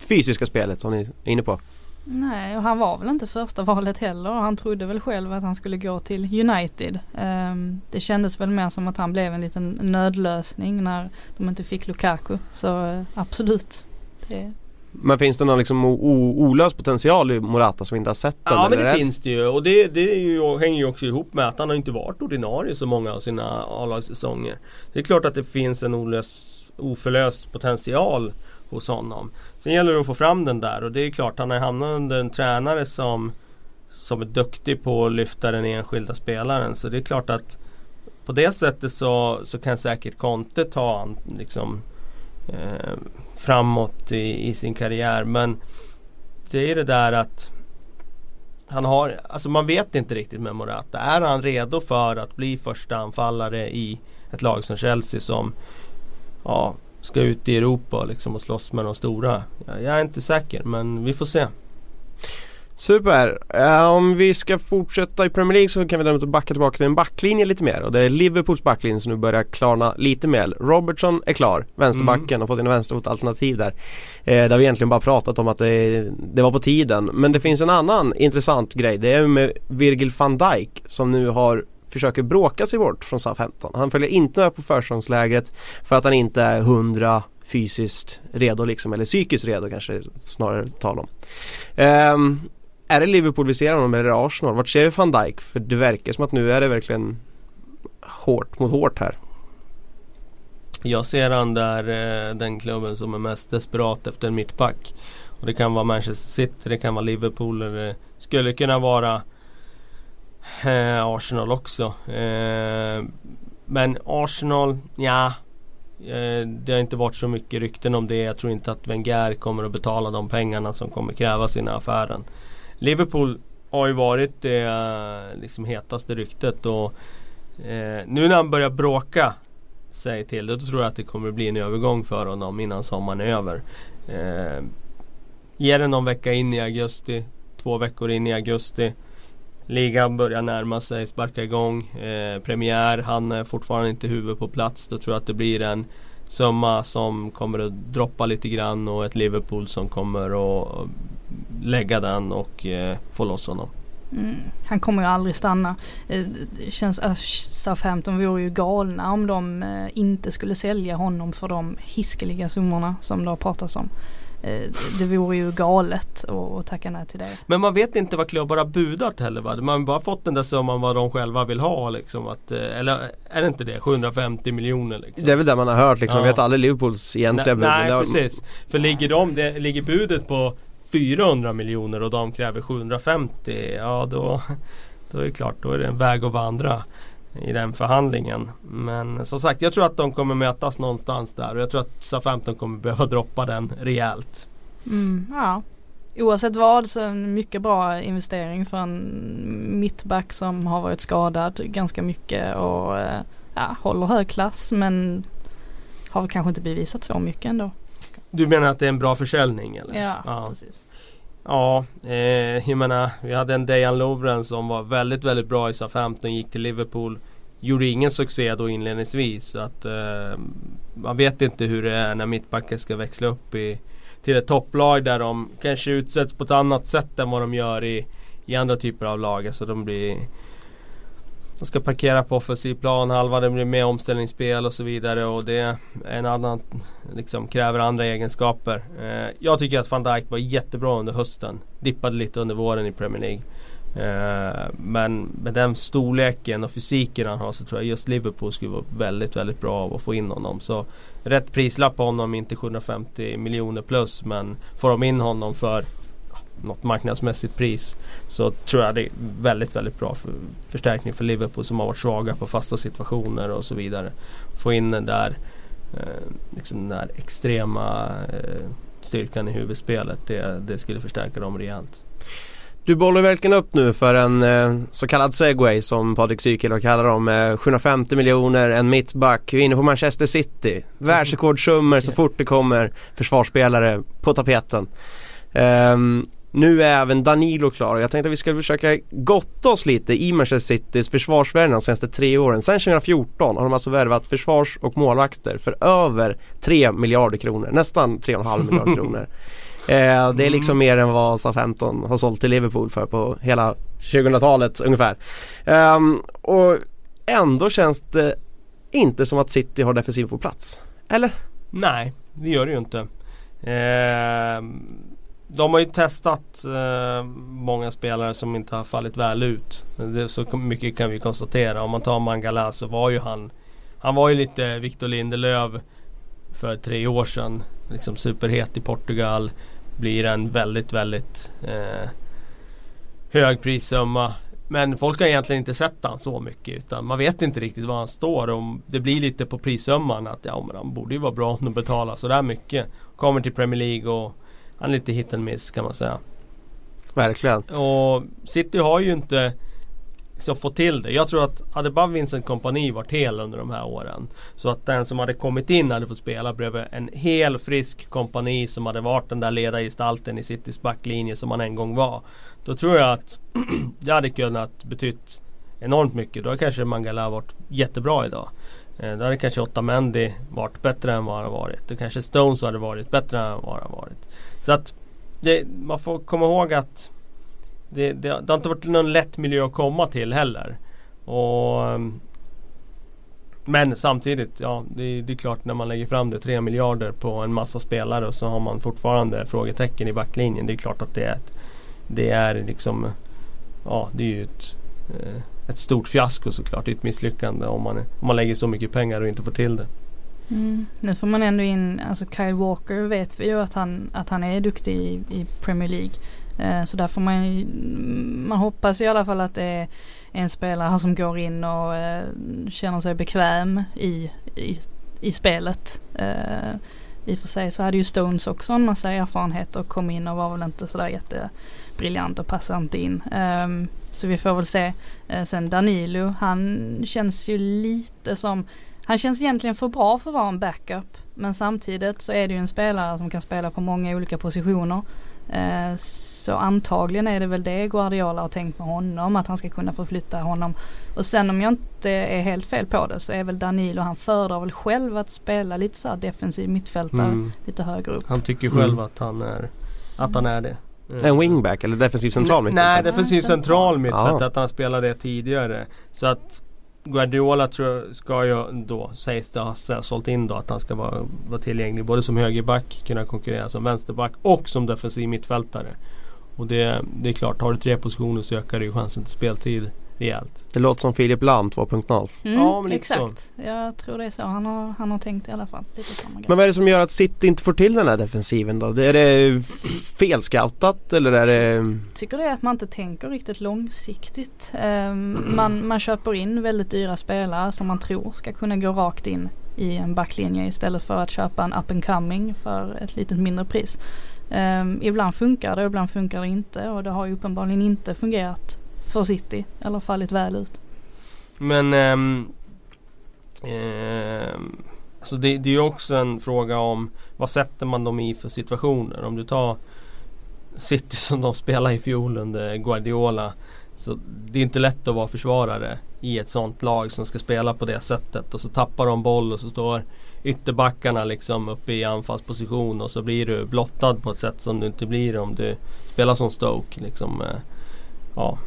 fysiska spelet som ni är inne på. Nej, och han var väl inte första valet heller. Han trodde väl själv att han skulle gå till United. Ehm, det kändes väl mer som att han blev en liten nödlösning när de inte fick Lukaku. Så eh, absolut. Det, Men finns det någon liksom olöst potential i Morata som vi inte har sett än, Ja men det är finns det ju och det, det ju, hänger ju också ihop med att han har inte varit ordinarie så många av sina A-lagssäsonger. Det är klart att det finns en olös, oförlöst potential hos honom. Sen gäller det att få fram den där och det är klart han har hamnat under en tränare som som är duktig på att lyfta den enskilda spelaren. Så det är klart att på det sättet så, så kan säkert Conte ta han liksom eh, framåt i, i sin karriär. Men det är det där att han har, alltså man vet inte riktigt med Morata. Är han redo för att bli första anfallare i ett lag som Chelsea som ja, ska ut i Europa liksom och slåss med de stora? Jag, jag är inte säker men vi får se. Super! Eh, om vi ska fortsätta i Premier League så kan vi däremot backa tillbaka till en backlinje lite mer och det är Liverpools backlinje som nu börjar klarna lite mer. Robertson är klar, vänsterbacken, Mm. har fått in en vänsterfotalternativ där. Eh, där vi egentligen bara pratat om att det, det var på tiden. Men det finns en annan intressant grej. Det är med Virgil van Dijk som nu har försöker bråka sig bort från Southampton. Han följer inte med på försäsongslägret för att han inte är hundra fysiskt redo liksom, eller psykiskt redo kanske snarare tal om. Um, är det Liverpool vi ser honom eller är det Arsenal? Vart ser vi van Dijk? För det verkar som att nu är det verkligen hårt mot hårt här. Jag ser han där eh, den klubben som är mest desperat efter en mittback. Och det kan vara Manchester City, det kan vara Liverpool eller det skulle kunna vara Eh, Arsenal också. Eh, men Arsenal, ja eh, Det har inte varit så mycket rykten om det. Jag tror inte att Wenger kommer att betala de pengarna som kommer krävas i den här affären. Liverpool har ju varit det eh, liksom hetaste ryktet och eh, nu när han börjar bråka sig till det. Då tror jag att det kommer bli en övergång för honom innan sommaren är över. Eh, Ge det någon vecka in i augusti. Två veckor in i augusti. Ligan börjar närma sig, sparka igång. Eh, premiär, han är fortfarande inte huvud på plats. Då tror jag att det blir en summa som kommer att droppa lite grann och ett Liverpool som kommer att lägga den och eh, få loss honom. Mm. Han kommer ju aldrig stanna. Eh, det känns, äh, Southampton vore ju galna om de eh, inte skulle sälja honom för de hiskeliga summorna som det har pratats om. Eh, det vore ju galet att tacka nej till det. Men man vet inte vad klubbar har budat heller va? Man har bara fått den där summan vad de själva vill ha liksom. Att, eller är det inte det? 750 miljoner liksom. Det är väl det man har hört liksom. Ja. Vet aldrig Liverpools egentliga bud. Nej, nej precis. För ligger, de, det, ligger budet på 400 miljoner och de kräver 750 ja då, då är det klart, då är det en väg att vandra i den förhandlingen. Men som sagt, jag tror att de kommer mötas någonstans där och jag tror att SA-15 kommer behöva droppa den rejält. Mm, ja. Oavsett vad så en mycket bra investering för en mittback som har varit skadad ganska mycket och eh, ja, håller hög klass men har kanske inte bevisat så mycket ändå. Du menar att det är en bra försäljning? Eller? Ja. ja precis. Ja, eh, jag menar vi hade en Dejan Lovren som var väldigt, väldigt bra i SA-15, gick till Liverpool. Gjorde ingen succé då inledningsvis. Så att eh, man vet inte hur det är när mittbackar ska växla upp i, till ett topplag där de kanske utsätts på ett annat sätt än vad de gör i, i andra typer av lag. Alltså de blir de ska parkera på offensiv plan halva, det blir mer omställningsspel och så vidare och det är en annan, liksom kräver andra egenskaper. Eh, jag tycker att van Dijk var jättebra under hösten. Dippade lite under våren i Premier League. Eh, men med den storleken och fysiken han har så tror jag just Liverpool skulle vara väldigt, väldigt bra av att få in honom. Så rätt prislapp på honom, inte 750 miljoner plus men får de in honom för något marknadsmässigt pris så tror jag det är väldigt, väldigt bra för förstärkning för Liverpool som har varit svaga på fasta situationer och så vidare. Få in den där, eh, liksom den där extrema eh, styrkan i huvudspelet. Det, det skulle förstärka dem rejält. Du bollar verkligen upp nu för en eh, så kallad segway som Patrik Sykel kallar dem. Eh, 750 miljoner, en mittback, vi är inne på Manchester City. Världsrekordsummor så fort det kommer försvarsspelare på tapeten. Um, nu är även Danilo klar och jag tänkte att vi ska försöka gotta oss lite i Manchester Citys försvarsvärvningar de senaste tre åren. Sen 2014 har de alltså värvat försvars och målvakter för över 3 miljarder kronor. Nästan 3,5 miljarder kronor. (laughs) Eh, det är liksom mer än vad SA-15 har sålt till Liverpool för på hela 2000-talet ungefär. Eh, och ändå känns det inte som att City har defensiv på plats. Eller? Nej, det gör det ju inte. Eh, de har ju testat eh, många spelare som inte har fallit väl ut. Det, så mycket kan vi konstatera. Om man tar Mangala så var ju han Han var ju lite Victor Lindelöf för tre år sedan. Liksom superhet i Portugal. Blir en väldigt, väldigt eh, hög prissumma. Men folk har egentligen inte sett han så mycket utan man vet inte riktigt var han står. Och det blir lite på prissumman att ja men han borde ju vara bra om de betalar sådär mycket. Kommer till Premier League och han är lite hit and miss kan man säga. Verkligen. Och City har ju inte så fått till det. Jag tror att hade bara Vincent Kompani varit hel under de här åren. Så att den som hade kommit in hade fått spela bredvid en hel frisk kompani som hade varit den där ledargestalten i Citys backlinje som han en gång var. Då tror jag att (clears throat) det hade kunnat betytt enormt mycket. Då hade kanske Mangala varit jättebra idag. Eh, då hade kanske Otamendi varit bättre än vad han har varit. Då kanske Stones hade varit bättre än vad han har varit. Så att det, man får komma ihåg att det, det, det har inte varit någon lätt miljö att komma till heller. Och ehm, men samtidigt, ja det, det är klart när man lägger fram det 3 miljarder på en massa spelare och så har man fortfarande frågetecken i backlinjen. Det är klart att det är ett, Det är liksom Ja det är ju ett, eh, ett stort fiasko såklart. Det är ett misslyckande om man, om man lägger så mycket pengar och inte får till det. Mm. Nu får man ändå in, alltså Kyle Walker vet vi ju att han, att han är duktig i, i Premier League. Eh, så där får man ju- mm, man hoppas i alla fall att det är en spelare som går in och eh, känner sig bekväm i, i, i spelet. Eh, I och för sig så hade ju Stones också en massa erfarenhet och kom in och var väl inte sådär jättebriljant och passade inte in. Ehm, så vi får väl se. Eh, sen Danilo, han känns ju lite som han känns egentligen för bra för att vara en backup. Men samtidigt så är det ju en spelare som kan spela på många olika positioner. Eh, så antagligen är det väl det Guardiola har tänkt med honom. Att han ska kunna förflytta honom. Och sen om jag inte är helt fel på det så är väl Danilo, han föredrar väl själv att spela lite så här defensiv mittfältare. Mm. Lite högre upp. Han tycker själv Mm. att han är Att han är det. En wingback eller defensiv central Nej, mitt? Nej, defensiv central central. mittfält. Ja. Att han spelade det tidigare. Så att Guardiola tror ska ju då, sägs det ha sålt in då att han ska vara, vara tillgänglig både som högerback, kunna konkurrera som vänsterback och som defensiv mittfältare. Och det, det är klart, har du tre positioner så ökar det ju chansen till speltid rejält. Det låter som Filip Lahm 2.0. Mm, Ja, men lite så. exakt. Jag tror det är så han har, han har tänkt i alla fall. Lite samma grej. Men vad är det som gör att City inte får till den här defensiven då? Är det felscoutat eller är det... tycker det är att man inte tänker riktigt långsiktigt. Ehm, man, man köper in väldigt dyra spelare som man tror ska kunna gå rakt in i en backlinje istället för att köpa en up and coming för ett lite mindre pris. Ehm, ibland funkar det och ibland funkar det inte och det har ju uppenbarligen inte fungerat för City eller fallit väl ut. Men ehm, ehm, alltså det, det är ju också en fråga om vad sätter man dem i för situationer. Om du tar City (laughs) som de spelade i fjol under Guardiola. Så det är inte lätt att vara försvarare i ett sånt lag som ska spela på det sättet. Och så tappar de boll och så står ytterbackarna liksom uppe i anfallsposition och så blir du blottad på ett sätt som du inte blir om du spelar som Stoke. Liksom, eh, ja.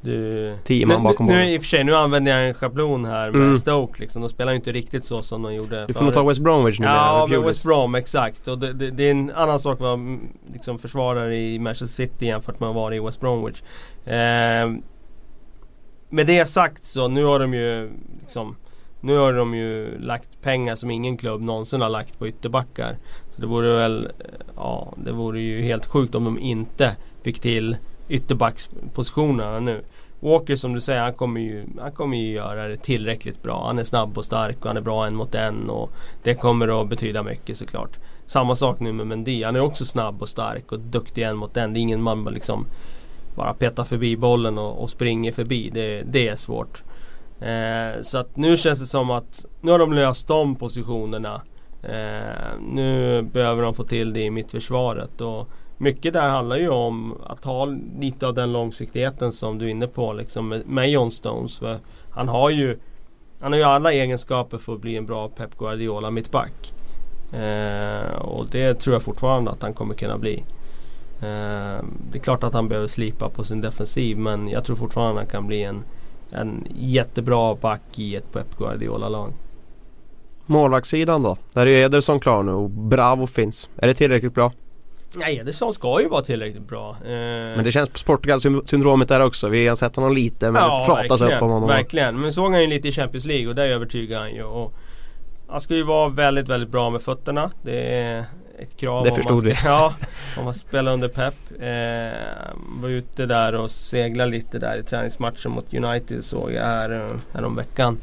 Du, Tio man nu, bakom nu, nu i och för sig, nu använder jag en schablon här med Mm. Stoke liksom. De spelar ju inte riktigt så som de gjorde Du får nog ta. West Bromwich nu Ja, med. West Brom, exakt. Och det, det, det är en annan sak mm, liksom, försvarare i Manchester City jämfört med att vara i West Bromwich. Ehm, med det sagt så, nu har de ju liksom Nu har de ju lagt pengar som ingen klubb någonsin har lagt på ytterbackar. Så det vore väl, eh, ja det vore ju helt sjukt om de inte fick till ytterbackspositionerna nu. Walker som du säger, han kommer, ju, han kommer ju göra det tillräckligt bra. Han är snabb och stark och han är bra en mot en och det kommer att betyda mycket såklart. Samma sak nu med Mendy. Han är också snabb och stark och duktig en mot en. Det är ingen man liksom bara petar förbi bollen och, och springer förbi. Det, det är svårt. Eh, så att nu känns det som att nu har de löst de positionerna. Eh, nu behöver de få till det i mittförsvaret. Och mycket där handlar ju om att ha lite av den långsiktigheten som du är inne på liksom med, med John Stones. För han har ju Han har ju alla egenskaper för att bli en bra Pep Guardiola mittback. Eh, och det tror jag fortfarande att han kommer kunna bli. Eh, det är klart att han behöver slipa på sin defensiv men jag tror fortfarande att han kan bli en, en jättebra back i ett Pep Guardiola-lag. Målvaktssidan då? Där är Ederson klar nu och Bravo finns. Är det tillräckligt bra? Nej, Ederson ska ju vara tillräckligt bra. Eh, Men det känns på Portugal-syndromet där också. Vi har sett honom lite men det pratas upp om honom. Verkligen, men såg han ju lite i Champions League och där övertygar han ju. Och han ska ju vara väldigt, väldigt bra med fötterna. Det är ett krav. Det om förstod vi. (laughs) Ja, om man spelar under Pep. Eh, var ute där och seglade lite där i träningsmatchen mot United såg jag här, eh, häromveckan.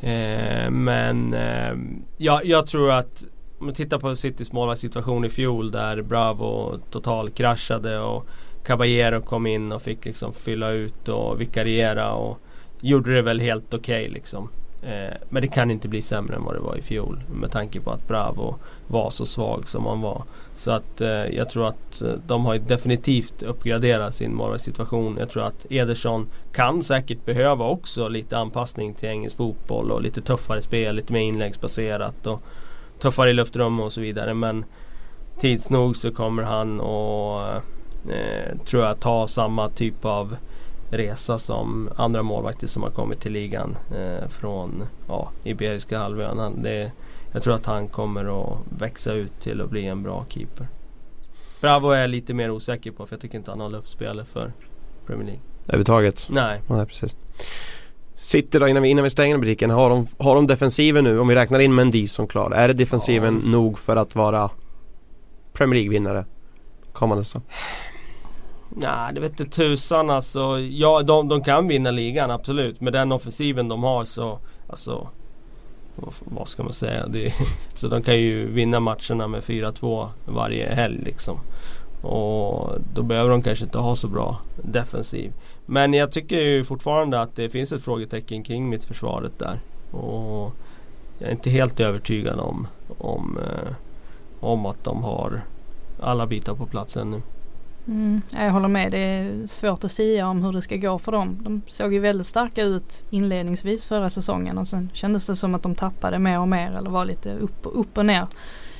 Eh, men eh, ja, jag tror att om man tittar på Citys målvaktssituation i fjol där Bravo total kraschade och Caballero kom in och fick liksom fylla ut och vikariera och gjorde det väl helt okej liksom. Eh, men det kan inte bli sämre än vad det var i fjol med tanke på att Bravo var så svag som han var. Så att eh, jag tror att eh, de har definitivt uppgraderat sin målvaktssituation. Jag tror att Ederson kan säkert behöva också lite anpassning till engelsk fotboll och lite tuffare spel, lite mer inläggsbaserat och tuffare i luftrum och så vidare. Men tids nog så kommer han och eh, tror jag ta samma typ av resa som andra målvakter som har kommit till ligan eh, från ja, Iberiska halvön. Han, det, jag tror att han kommer att växa ut till att bli en bra keeper. Bravo är jag lite mer osäker på för jag tycker inte han har luftspelare för Premier League. Överhuvudtaget. Nej. Nej precis. City då innan vi, innan vi stänger butiken, har de, har de defensiven nu? Om vi räknar in Mendy som klar. Är det defensiven Ja. nog för att vara Premier League-vinnare kommande säsong? Nej, det vet inte tusan alltså. Ja, de, de kan vinna ligan absolut. Med den offensiven de har så, alltså vad, vad ska man säga? Det, (laughs) så de kan ju vinna matcherna med 4-2 varje helg liksom. Och då behöver de kanske inte ha så bra defensiv. Men jag tycker ju fortfarande att det finns ett frågetecken kring mitt försvaret där. Och jag är inte helt övertygad om, om, eh, om att de har alla bitar på plats ännu. Mm, jag håller med. Det är svårt att säga om hur det ska gå för dem. De såg ju väldigt starka ut inledningsvis förra säsongen och sen kändes det som att de tappade mer och mer eller var lite upp och, upp och ner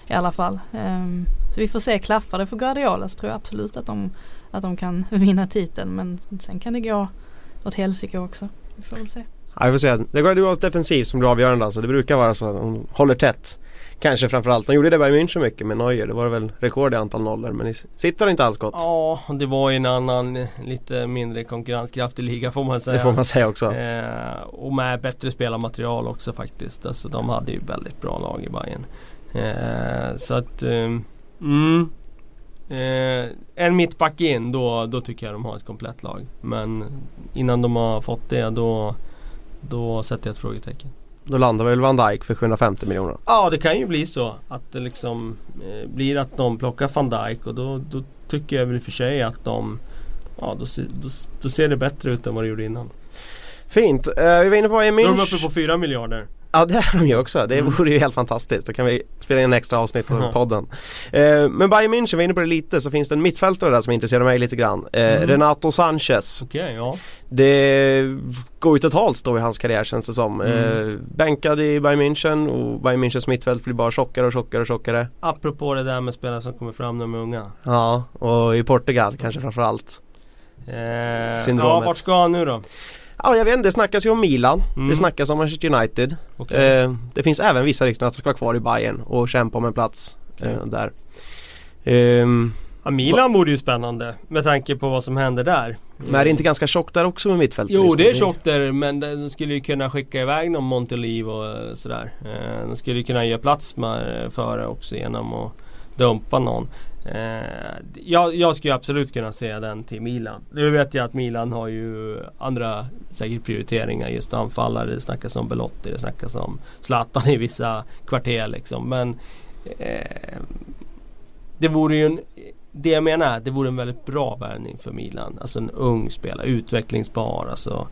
i alla fall. Um, så vi får se, klaffar det för Guardiola så tror jag absolut att de, att de kan (laughs) vinna titeln men sen kan det gå åt helsike också. Vi får väl se. Ja, vi får se. Det är Guardiolas defensiv som blir avgörande alltså. Det brukar vara så att de håller tätt. Kanske framförallt. De gjorde det i München mycket med Neuer. Det var väl rekord i antal nollor. Men i City har det inte alls gått. Ja, det var ju en annan eh, lite mindre konkurrenskraftig liga får man säga. det får man säga också. Eh, och med bättre spelarmaterial också faktiskt. Alltså de hade ju väldigt bra lag i Bayern. Eh, så att, eh, mm. Eh, en mittback in, då, då tycker jag de har ett komplett lag. Men innan de har fått det, då, då sätter jag ett frågetecken. Då landar väl Van Dijk för 750 miljoner. Ja, det kan ju bli så att det liksom eh, blir att de plockar van Dijk och då, då tycker jag väl i och för sig att de Ja, då, då, då ser det bättre ut än vad det gjorde innan. Fint. Eh, vi var inne på Bayern Då är de uppe på 4 miljarder. Ja det är de ju också. Det Mm. vore ju helt fantastiskt. Då kan vi spela in en extra avsnitt av podden. Eh, men Bayern München, vi var inne på det lite, så finns det en mittfältare där som intresserar mig lite grann. Eh, Mm. Renato Sanchez. Okej, ja. Det går ju totalt då i hans karriär känns det som. Mm. Eh, bänkad i Bayern München och Bayern Münchens mittfält blir bara tjockare och tjockare och tjockare. Apropå det där med spelare som kommer fram när de är unga. Ja, och i Portugal kanske framförallt. Eh, Syndromet. ja, vart ska han nu då? Ja jag vet inte, det snackas ju om Milan. Mm. Det snackas om Manchester United. Okej. Eh, det finns även vissa rykten att han ska vara kvar i Bayern och kämpa om en plats eh, där. Ehm, Ja, Milan vore ju spännande med tanke på vad som händer där. men är det inte ganska tjockt där också med mittfältet? Jo liksom? det är tjockt där men de skulle ju kunna skicka iväg någon Monteliv och eh, sådär. Eh, De skulle ju kunna göra plats med, före också genom att dumpa någon. Eh, Jag, jag skulle absolut kunna säga den till Milan. Nu vet jag att Milan har ju andra säkert prioriteringar just anfallare. Det snackas om Belotti, det snackas om Zlatan i vissa kvarter liksom. Men eh, det vore ju en det jag menar är att det vore en väldigt bra värvning för Milan. Alltså en ung spelare, utvecklingsbar. Alltså,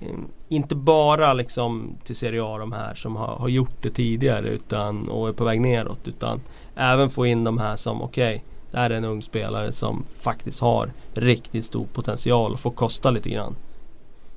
eh, inte bara liksom till Serie A de här som har, har gjort det tidigare utan, och är på väg neråt. Utan även få in de här som okej, det här är en ung spelare som faktiskt har riktigt stor potential och får kosta lite grann.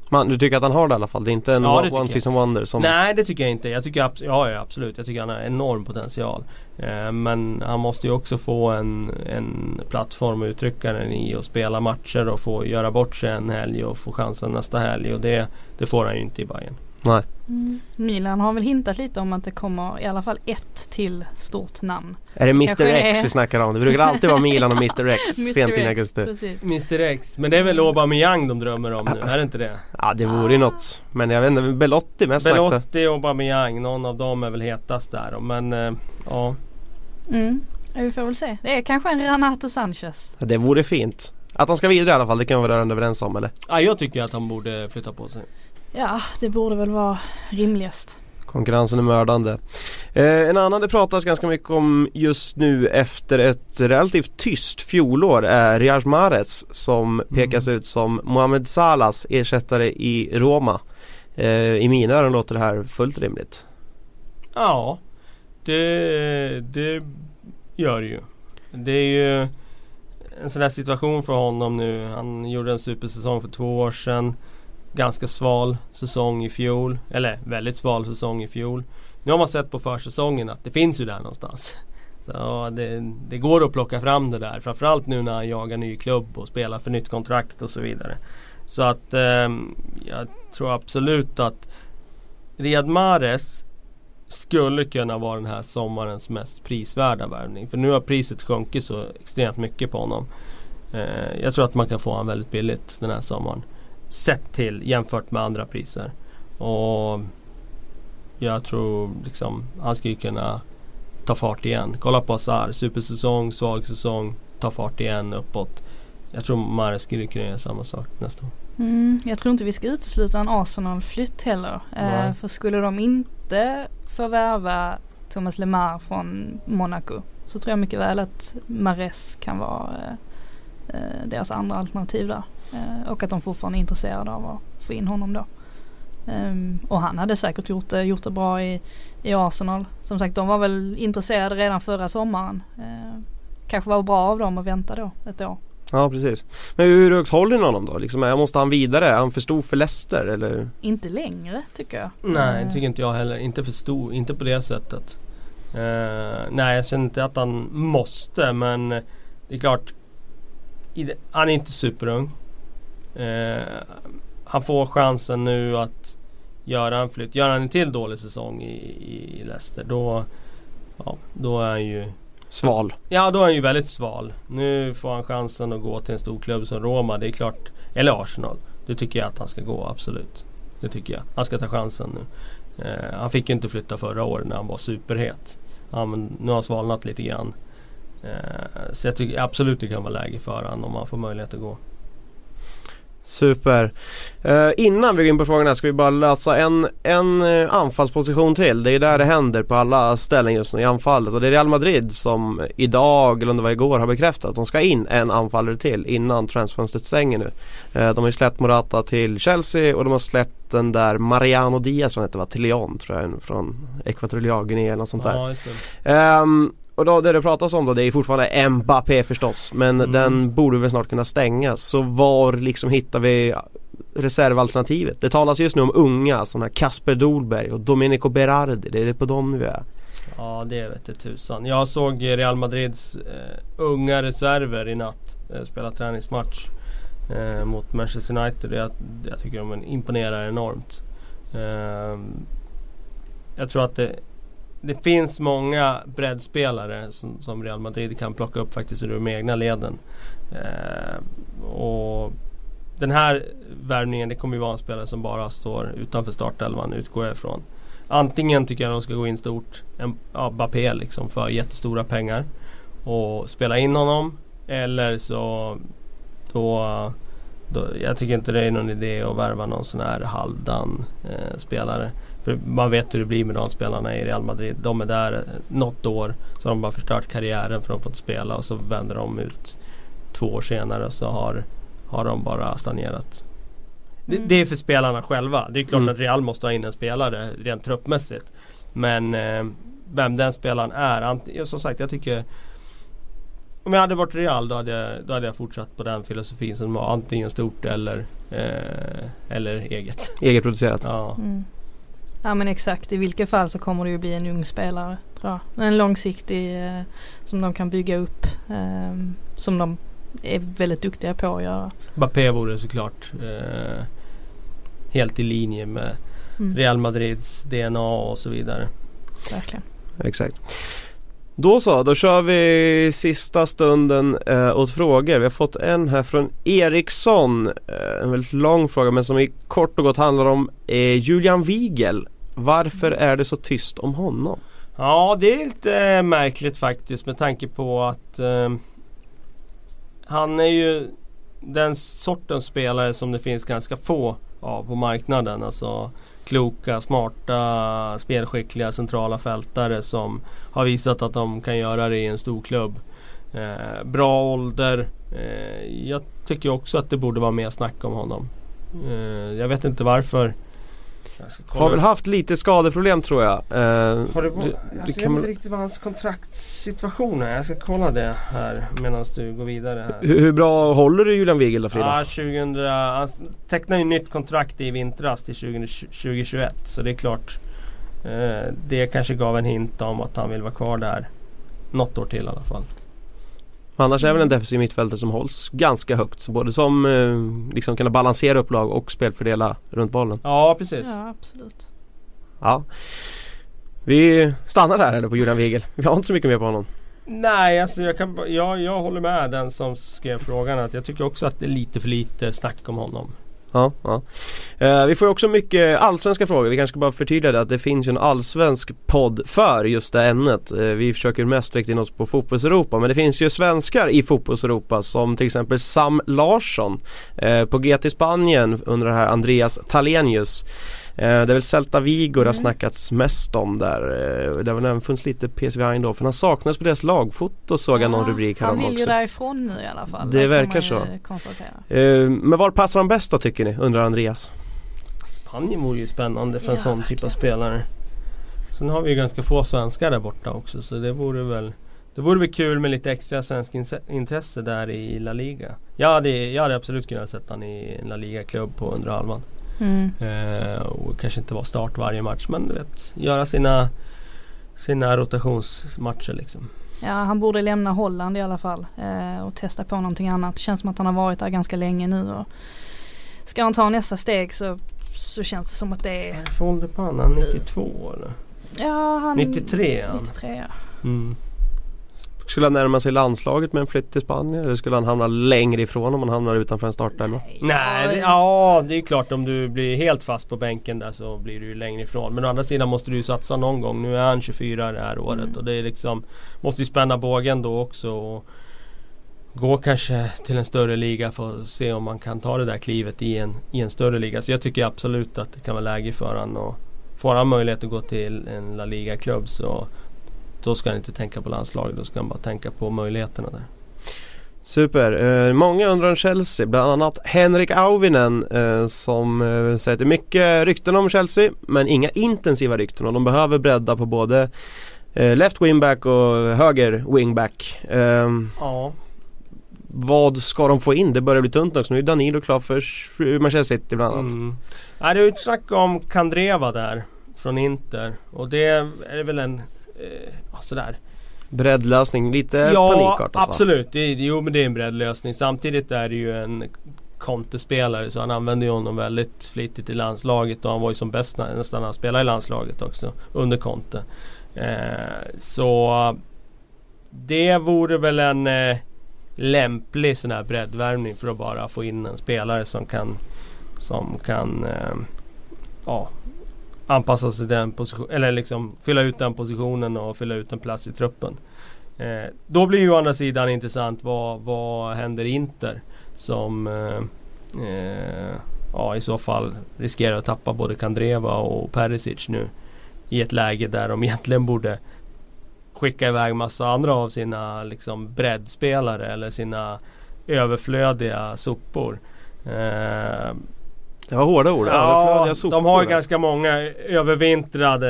Man, du tycker att han har det i alla fall? Det är inte en Ja, one, one season wonder som... Nej det tycker jag inte. Jag tycker ja, ja absolut. Jag tycker han har enorm potential. Eh, men han måste ju också få en, en plattform att uttrycka den i och spela matcher och få göra bort sig en helg och få chansen nästa helg. Och det, det får han ju inte i Bayern. Nej. Mm. Milan har väl hintat lite om att det kommer i alla fall ett till stort namn. Är det Mr X är- vi snackar om? Det brukar alltid vara Milan och Mr X (laughs) sent X, augusti. Precis. Mr X. Men det är väl Aubameyang de drömmer om nu? Är det inte det? Ja det vore ju något. Men jag vet inte, Belotti mest. Belotti och Aubameyang. Någon av dem är väl hetast där. Men eh, ja. Mm. Vi får väl se. Det är kanske en Renato Sanchez. Det vore fint. Att han ska vidare i alla fall, det kan vi vara rörande överens om eller? ja. Jag tycker att han borde flytta på sig. Ja, det borde väl vara rimligast. Konkurrensen är mördande. Eh, en annan det pratas ganska mycket om just nu efter ett relativt tyst fjolår är Riyad Mahrez som pekas ut som Mohamed Salahs ersättare i Roma. Eh, I mina öron låter det här fullt rimligt. Ja, det, det gör det ju. Det är ju en sån där situation för honom nu. Han gjorde en supersäsong för två år sedan. Ganska sval säsong i fjol. Eller väldigt sval säsong i fjol. Nu har man sett på försäsongen att det finns ju där någonstans. Så det, det går att plocka fram det där. Framförallt nu när han jagar ny klubb och spelar för nytt kontrakt och så vidare. Så att eh, jag tror absolut att Riyad Mahrez skulle kunna vara den här sommarens mest prisvärda värvning. För nu har priset sjunkit så extremt mycket på honom. Eh, jag tror att man kan få honom väldigt billigt den här sommaren. Sett till jämfört med andra priser. Och jag tror liksom han skulle kunna ta fart igen. Kolla på Azar, supersäsong, svag säsong, ta fart igen uppåt. Jag tror Mahrez skulle kunna göra samma sak nästa år. Mm, jag tror inte vi ska utesluta en Arsenal-flytt heller. Eh, för skulle de inte förvärva Thomas Lemar från Monaco så tror jag mycket väl att Mares kan vara eh, eh, deras andra alternativ där. Eh, och att de fortfarande är intresserade av att få in honom då. Ehm, och han hade säkert gjort det, gjort det bra i, i Arsenal. Som sagt de var väl intresserade redan förra sommaren. Eh, kanske var bra av dem att vänta då ett år. Ja precis. Men hur högt håller ni honom då? Liksom, måste han vidare? Är han för stor för Leicester eller? Inte längre tycker jag. Nej, det tycker inte jag heller. Inte för stor, inte på det sättet. Eh, nej, jag känner inte att han måste men det är klart. Det, han är inte superung. Eh, han får chansen nu att göra en flytt. Gör han en till dålig säsong i, i, i Leicester då, ja, då är han ju Sval. Ja då är han ju väldigt sval. Nu får han chansen att gå till en stor klubb som Roma. Det är klart. Eller Arsenal. Det tycker jag att han ska gå absolut. Det tycker jag. Han ska ta chansen nu. Eh, han fick ju inte flytta förra året när han var superhet. Ja, nu har han svalnat lite grann. Eh, så jag tycker absolut det kan vara läge för honom om han får möjlighet att gå. Super. Eh, innan vi går in på frågorna ska vi bara lösa en, en eh, anfallsposition till. Det är där det händer på alla ställen just nu i anfallet. Och det är Real Madrid som idag, eller om det var igår, har bekräftat att de ska in en anfallare till innan transfönstret stänger nu. Eh, de har ju släppt Morata till Chelsea och de har släppt den där Mariano Diaz som hette va, till Lyon tror jag, från Ekvatorial Guinea eller något sånt där. Ja. Ehm, och då, det det pratas om då det är fortfarande Mbappé förstås men Mm. den borde väl snart kunna stängas. Så var liksom hittar vi reservalternativet? Det talas just nu om unga sådana här Kasper Dolberg och Domenico Berardi. Det är på dem nu är. Ja det vete tusan. Jag såg Real Madrids eh, unga reserver i natt eh, spela träningsmatch eh, mot Manchester United. Jag, jag tycker de imponerar enormt. Eh, jag tror att det, det finns många breddspelare som, som Real Madrid kan plocka upp faktiskt ur de egna leden. Eh, och den här värvningen det kommer ju vara en spelare som bara står utanför startelvan utgår jag ifrån. Antingen tycker jag de ska gå in stort, en, ja, Bappé liksom för jättestora pengar och spela in honom. Eller så då, då, jag tycker inte det är någon idé att värva någon sån här halvdan eh, spelare. För man vet hur det blir med de spelarna i Real Madrid. De är där något år så har de bara förstört karriären för de får inte spela och så vänder de ut två år senare och så har, har de bara stagnerat. Det, Mm. det är för spelarna själva. Det är klart Mm. att Real måste ha in en spelare rent truppmässigt. Men eh, vem den spelaren är. Som sagt jag tycker Om jag hade varit Real då hade, jag, då hade jag fortsatt på den filosofin som var antingen stort eller eh, Eller eget. Egenproducerat. Ja. Mm. Ja men exakt, i vilket fall så kommer det ju bli en ung spelare tror jag. En långsiktig eh, som de kan bygga upp. Eh, som de är väldigt duktiga på att göra. Bappé vore såklart eh, Helt i linje med Mm, Real Madrids DNA och så vidare. Verkligen. Exakt. Då så, då kör vi sista stunden eh, åt frågor. Vi har fått en här från Eriksson. Eh, en väldigt lång fråga men som i kort och gott handlar om eh, Julian Wiegel. Varför är det så tyst om honom? Ja det är lite eh, märkligt faktiskt med tanke på att eh, Han är ju den sortens spelare som det finns ganska få av på marknaden. Alltså kloka, smarta, spelskickliga centrala fältare som har visat att de kan göra det i en stor klubb. Eh, bra ålder. Eh, jag tycker också att det borde vara mer snack om honom. Eh, jag vet inte varför. Kolla Har väl haft lite skadeproblem tror jag. Eh, Har det, du- varit, du alltså, jag kan vet inte riktigt vad hans kontraktssituation är. Jag ska kolla det här medan du går vidare här. hur, hur bra håller du Julian Wiegel då Frida? Ja, 2000, han tecknade ju nytt kontrakt i vintras till 20, 2021 så det är klart eh, Det kanske gav en hint om att han vill vara kvar där Något år till i alla fall. Annars är väl en defensiv mittfältare som hålls ganska högt. Så både som eh, liksom kunna balansera upp lag och spelfördela runt bollen. Ja precis. Ja absolut. Ja. Vi stannar där eller på Julian Wigel. Vi har inte så mycket mer på honom. Nej, alltså jag, kan, jag, jag håller med den som skrev frågan att jag tycker också att det är lite för lite snack om honom. Ja, ja. Eh, vi får ju också mycket allsvenska frågor. Vi kanske ska bara förtydliga det att det finns ju en allsvensk podd för just det ämnet. Eh, vi försöker mest rikta in oss på fotbollseuropa men det finns ju svenskar i fotbollseuropa som till exempel Sam Larsson eh, på GT Spanien under det här Andreas Talenius. Eh, det är väl Celta Vigo det har Mm. snackats mest om där. Eh, det har väl även funnits lite PSV Eindhoven. Han saknas på deras lagfoto såg jag någon rubrik Han härom vill ju också. därifrån nu i alla fall. Det kan verkar så. ju. Eh, men var passar han bäst då tycker ni? Undrar Andreas. Spanien vore ju spännande för en Ja, sån typ av spelare. Sen har vi ju ganska få svenskar där borta också så det vore väl det vore väl kul med lite extra svensk intresse där i La Liga. Jag hade, jag hade absolut kunnat sätta han i en La Liga-klubb på under halvan. Mm. Eh, och kanske inte vara start varje match men du vet, göra sina, sina rotationsmatcher liksom. Ja han borde lämna Holland i alla fall eh, och testa på någonting annat. Det känns som att han har varit där ganska länge nu och ska han ta nästa steg så, så känns det som att det är För ålder på han? Han är 92 eller? Ja han 93 är han. 93 ja. Mm. Skulle han närma sig landslaget med en flytt till Spanien eller skulle han hamna längre ifrån om han hamnar utanför en startelva? Nej, det, ja det är klart om du blir helt fast på bänken där så blir du ju längre ifrån. Men å andra sidan måste du ju satsa någon gång. Nu är han 24 det här året Mm. och det är liksom Måste ju spänna bågen då också. Och gå kanske till en större liga för att se om man kan ta det där klivet i en, i en större liga. Så jag tycker absolut att det kan vara läge för han och Får han möjlighet att gå till en La Liga-klubb så då ska han inte tänka på landslaget. Då ska han bara tänka på möjligheterna där. Super. Eh, många undrar om Chelsea, bland annat Henrik Auvinen eh, som eh, säger att det är mycket rykten om Chelsea men inga intensiva rykten och de behöver bredda på både eh, left wingback och höger wingback. Eh, Ja. vad ska de få in? Det börjar bli tunt också. Nu är Danilo klar för Manchester City bland annat. Mm. Nej, det är ju ett snack om Kandreva där från Inter och det är väl en eh, ja, sådär. Breddlösning, lite ja, panikartat va? absolut. Det är, jo, men det är en breddlösning. Samtidigt är det ju en kontespelare så han använder ju honom väldigt flitigt i landslaget och han var ju som bäst nästan när han spelade i landslaget också under Conte. Eh, så det vore väl en eh, lämplig sån här breddvärvning för att bara få in en spelare som kan som kan eh, ja, anpassa sig till den positionen eller liksom fylla ut den positionen och fylla ut en plats i truppen. Eh, då blir ju å andra sidan intressant vad, vad händer i Inter som eh, eh, ja, i så fall riskerar att tappa både Kandreva och Perisic nu i ett läge där de (laughs) egentligen borde skicka iväg massa andra av sina liksom breddspelare eller sina överflödiga sopor. Eh, det var hårda ord. Sopor de har ju ganska många övervintrade,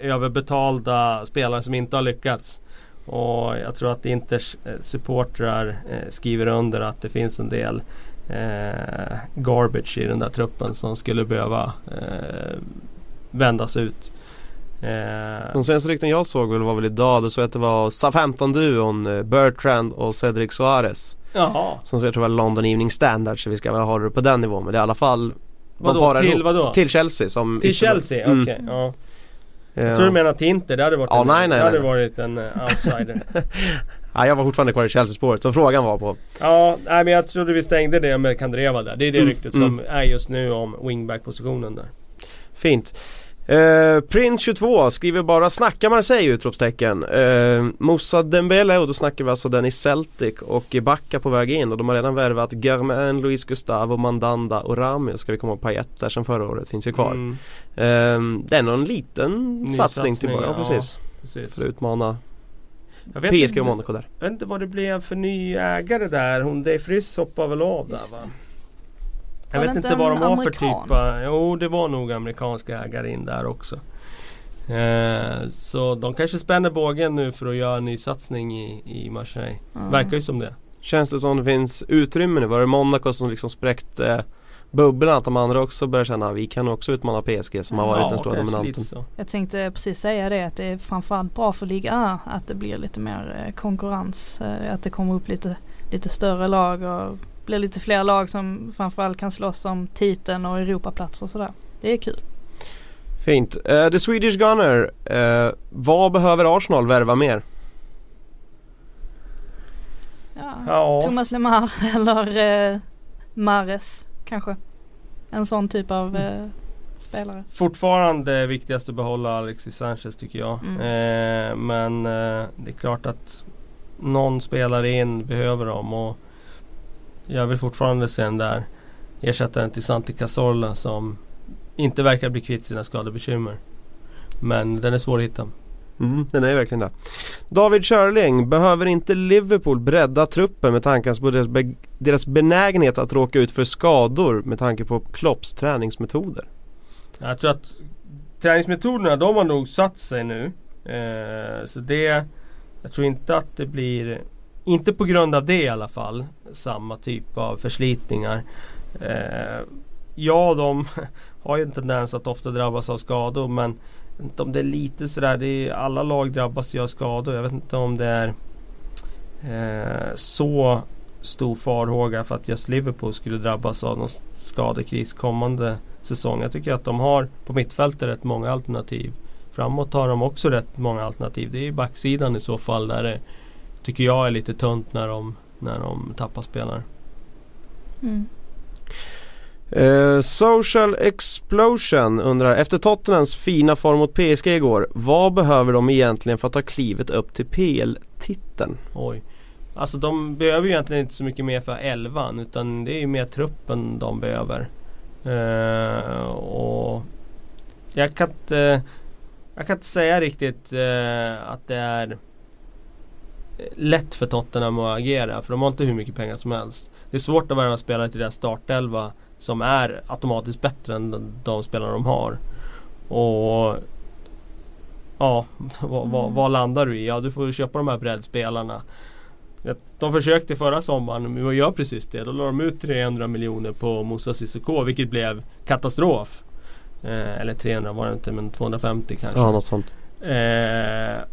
eh, överbetalda spelare som inte har lyckats. Och jag tror att Inters eh, supportrar eh, skriver under att det finns en del eh, garbage i den där truppen som skulle behöva eh, vändas ut. Eh, De senaste rykten jag såg väl var väl idag, det såg att det var SA-15-duon eh, Bertrand och Cedric Suarez jaha, Som jag tror var London Evening Standard så vi ska väl ha det på den nivån men det är i alla fall vadå? Till ihop. vadå? Till Chelsea som Till. Chelsea? Mm. Okej, ja. Eh, Jag tror du menar till Inter, det hade varit Ja, en, nej, nej, det hade nej. varit en eh, outsider. (laughs) ja, jag var fortfarande kvar i Chelsea-spåret som frågan var på Ja, nej, men jag trodde vi stängde det med Kandreva där. Det är det Mm, ryktet mm. som är just nu om wingback-positionen där. Fint eh, Prince 22 skriver bara snacka Marseille utropstecken eh, Moussa Dembele och då snackar vi alltså den i Celtic och Backa på väg in och de har redan värvat Germain, Luis Gustavo, Mandanda och Rami ska vi komma på Payet där sen förra året finns ju kvar Mm, eh, Det är nog en liten Ny satsning, satsning, till ja, ja. precis precis. För att utmana Jag vet, PSG och Monaco där jag vet inte vad det blev för ny ägare där. Hon Dave Friss hoppade väl av där va? Jag Var vet inte vad de har för typ av- Jo det var nog amerikanska ägare in där också. Eh, så de kanske spänner bågen nu för att göra en ny satsning i, i Marseille. Ja. Verkar ju som det. Känns det som det finns utrymme nu? Var det Monaco som liksom spräckte bubblan att de andra också börjar känna att vi kan också utmana PSG som har varit den stora dominanten. Jag tänkte precis säga det att det är framförallt bra för Liga att det blir lite mer eh, konkurrens. eh, Att det kommer upp lite, lite större lag och blir lite fler lag som framförallt kan slåss om titeln och Europaplatser och sådär. Det är kul. Fint. Eh, The Swedish Gunner, eh, vad behöver Arsenal värva mer? Ja. Ja, Thomas Lemar (laughs) eller eh, Mares kanske. En sån typ av eh, spelare. fortfarande viktigast att behålla Alexis Sanchez tycker jag. Mm. Eh, men det är klart att någon spelare in behöver dem och jag vill fortfarande se den där ersättaren till Santi Cazorla som inte verkar bli kvitt sina skadebekymmer. Men den är svår att hitta. Mm, den är verkligen det. David Körling, behöver inte Liverpool bredda truppen med tanke på deras, be- deras benägenhet att råka ut för skador med tanke på Klopps träningsmetoder? Jag tror att träningsmetoderna de har nog satt sig nu. Eh, så det Jag tror inte att det blir inte på grund av det i alla fall Samma typ av förslitningar. Eh, ja de (laughs) har ju en tendens att ofta drabbas av skador men jag vet inte om det är lite sådär, det är, alla lag drabbas ju av skador. Jag vet inte om det är eh, så stor farhåga för att just Liverpool skulle drabbas av någon skadekris kommande säsong. Jag tycker att de har på mittfältet rätt många alternativ. Framåt har de också rätt många alternativ. Det är ju backsidan i så fall där det tycker jag är lite tunt när de, när de tappar spelare. Mm. Eh, Social Explosion undrar, efter Tottenhams fina form mot PSG igår, vad behöver de egentligen för att ta klivet upp till PL-titeln? Oj. Alltså de behöver ju egentligen inte så mycket mer för elvan utan det är ju mer truppen de behöver. Eh, och jag kan inte Jag kan inte säga riktigt eh, att det är lätt för Tottenham att agera för de har inte hur mycket pengar som helst. Det är svårt att värva spelare till deras startelva som är automatiskt bättre än de, spelare de har. Och Ja, (laughs) vad, vad, vad landar du i? Ja, du får köpa de här breddspelarna. De försökte förra sommaren, men gör precis det. Då la de ut 300 miljoner på Moussa Sissoko, vilket blev katastrof. Eh, eller 300 var det inte, men 250 kanske. Ja, något sånt. Eh,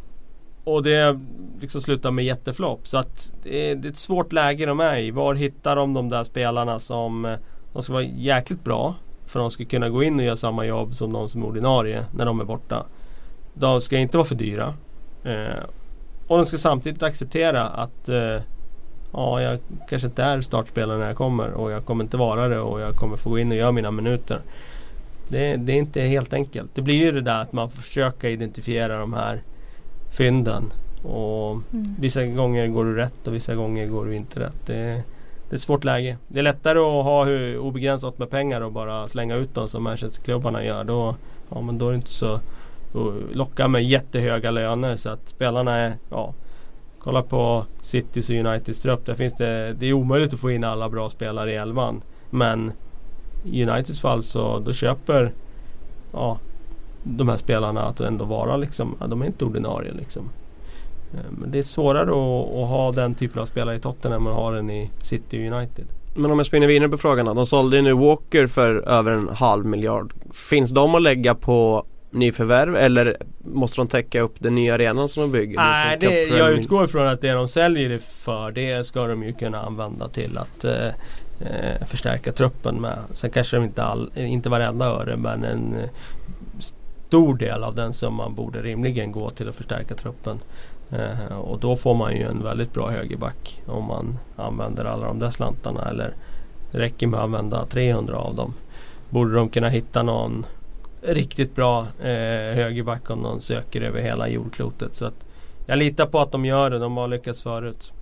och det liksom slutar med jätteflopp. Så att det är, det är ett svårt läge de är i. Var hittar de de där spelarna som de ska vara jäkligt bra för de ska kunna gå in och göra samma jobb som de som är ordinarie när de är borta. De ska inte vara för dyra. Eh, och de ska samtidigt acceptera att eh, ja, jag kanske inte är startspelare när jag kommer och jag kommer inte vara det och jag kommer få gå in och göra mina minuter. Det, det är inte helt enkelt. Det blir ju det där att man får försöka identifiera de här fynden. Och Mm. vissa gånger går du rätt och vissa gånger går du inte rätt. Det, det är ett svårt läge. Det är lättare att ha hur obegränsat med pengar och bara slänga ut dem som Manchesterklubbarna gör. Då, ja, men då är det inte så att locka med jättehöga löner så att spelarna är ja, Kolla på Citys och Uniteds trupp. Där finns det, det är omöjligt att få in alla bra spelare i elvan. Men i Uniteds fall så då köper ja, de här spelarna att ändå vara liksom, de är inte ordinarie liksom. Eh, Men det är svårare att, att ha den typen av spelare i Tottenham än man har den i City United. Men om jag spinner vidare på frågan då. De sålde ju nu Walker för över en halv miljard. Finns de att lägga på nyförvärv eller måste de täcka upp den nya arenan som de bygger? Nej, Som det, jag utgår ifrån att det de säljer det för det ska de ju kunna använda till att eh, eh, förstärka truppen med. Sen kanske de inte, all, inte varenda öre men en eh, stor del av den summan borde rimligen gå till att förstärka truppen. Eh, och då får man ju en väldigt bra högerback om man använder alla de där slantarna. Eller det räcker med att använda 300 av dem. Borde de kunna hitta någon riktigt bra eh, högerback om någon söker över hela jordklotet. Så att jag litar på att de gör det. De har lyckats förut.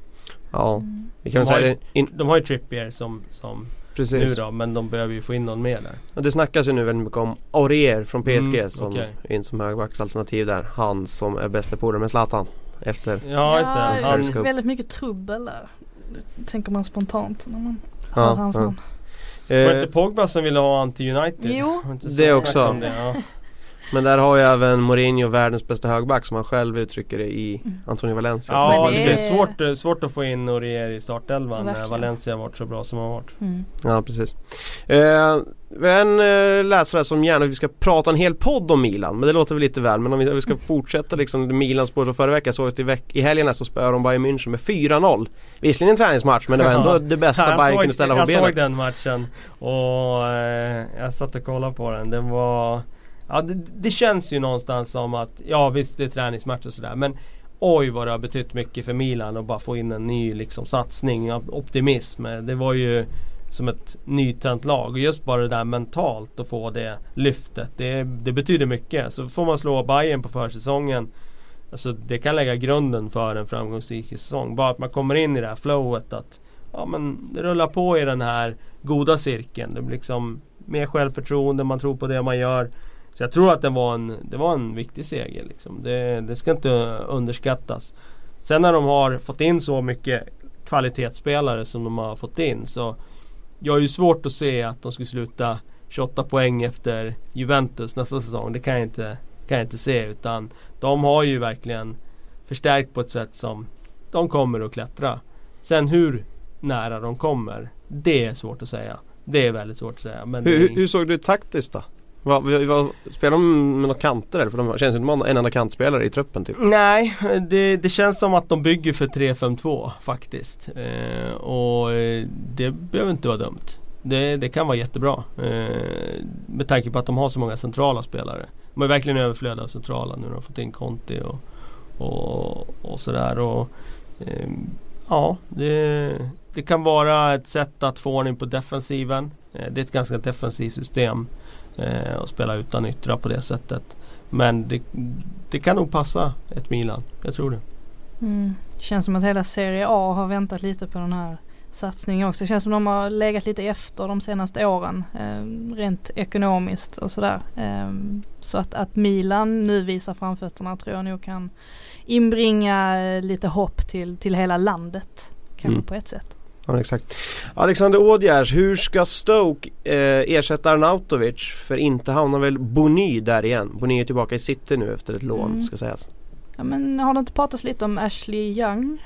Ja, Mm. vi kan De har säga ju-. In, De har ju Trippier som, som nu precis. då. Men de behöver ju få in någon mer där. Och det snackas ju nu väldigt mycket om Aurier från PSG Mm, som okej. in som högerbacksalternativ där. Han som är bästa polare med Zlatan. Efter. Ja, just det. Ja, Han, väldigt mycket trubbel där. Tänker man spontant när man Ja, hör hans ja. namn. var det Eh, inte Pogba som ville ha han till United? Jo. Det också. Det, ja. Men där har ju även Mourinho världens bästa högerback som han själv uttrycker det i Mm. Antonio Valencia. Ja, det det är svårt, eh, svårt att få in Aurier i startelvan när. Valencia har varit så bra som har varit. Mm. Ja precis. Eh, en eh, läsare som gärna vill att vi ska prata en hel podd om Milan men det låter väl lite väl men om vi, om vi ska fortsätta liksom Milans spår förra veckan så att i, veck- i helgen så spöade de Bayern München med 4-0 Visserligen en träningsmatch men det var ändå (laughs) Ja. det bästa jag Bayern såg, kunde ställa på Jag benen. såg den matchen och eh, jag satt och kollade på den. Den var... Ja det, det känns ju någonstans som att, ja visst det är träningsmatch och sådär men Oj vad det har betytt mycket för Milan att bara få in en ny liksom, satsning, optimism. Det var ju som ett nytänt lag och just bara det där mentalt att få det lyftet. Det, det betyder mycket. Så får man slå Bayern på försäsongen Alltså det kan lägga grunden för en framgångsrik säsong. Bara att man kommer in i det här flowet att Ja men det rullar på i den här goda cirkeln. Det blir liksom mer självförtroende, man tror på det man gör. Så jag tror att det var en, det var en viktig seger. Liksom. Det, det ska inte underskattas. Sen när de har fått in så mycket kvalitetsspelare som de har fått in så Jag har ju svårt att se att de skulle sluta 28 poäng efter Juventus nästa säsong. Det kan jag inte, kan jag inte se utan de har ju verkligen förstärkt på ett sätt som de kommer att klättra. Sen hur nära de kommer, det är svårt att säga. Det är väldigt svårt att säga. Men Hur, det- hur, hur såg du taktiskt då? Va, va, spelar de med några kanter eller? För de känns inte som en enda kantspelare i truppen typ. Nej, det, det känns som att de bygger för 3-5-2 faktiskt. Eh, och eh, det behöver inte vara dumt. Det, det kan vara jättebra. Eh, med tanke på att de har så många centrala spelare. De är verkligen överflöd av centrala nu när de har fått in Conti och, och, och sådär. Och, eh, ja, det, det kan vara ett sätt att få ordning på defensiven. Eh, det är ett ganska defensivt system. Eh, att spela utan yttra på det sättet. Men det, det kan nog passa ett Milan. Jag tror det. Mm. Det känns som att hela Serie A har väntat lite på den här satsningen också. Det känns som att de har legat lite efter de senaste åren. Eh, rent ekonomiskt och sådär. Eh, så att, att Milan nu visar framfötterna tror jag nog kan inbringa eh, lite hopp till, till hela landet. Kanske Mm. på ett sätt. Ja exakt. Alexander Ådjärs, hur ska Stoke eh, ersätta Arnautovic? För inte hamnar väl Bony där igen? Bony är tillbaka i City nu efter ett lån Mm. ska sägas. Ja men har det inte pratats lite om Ashley Young?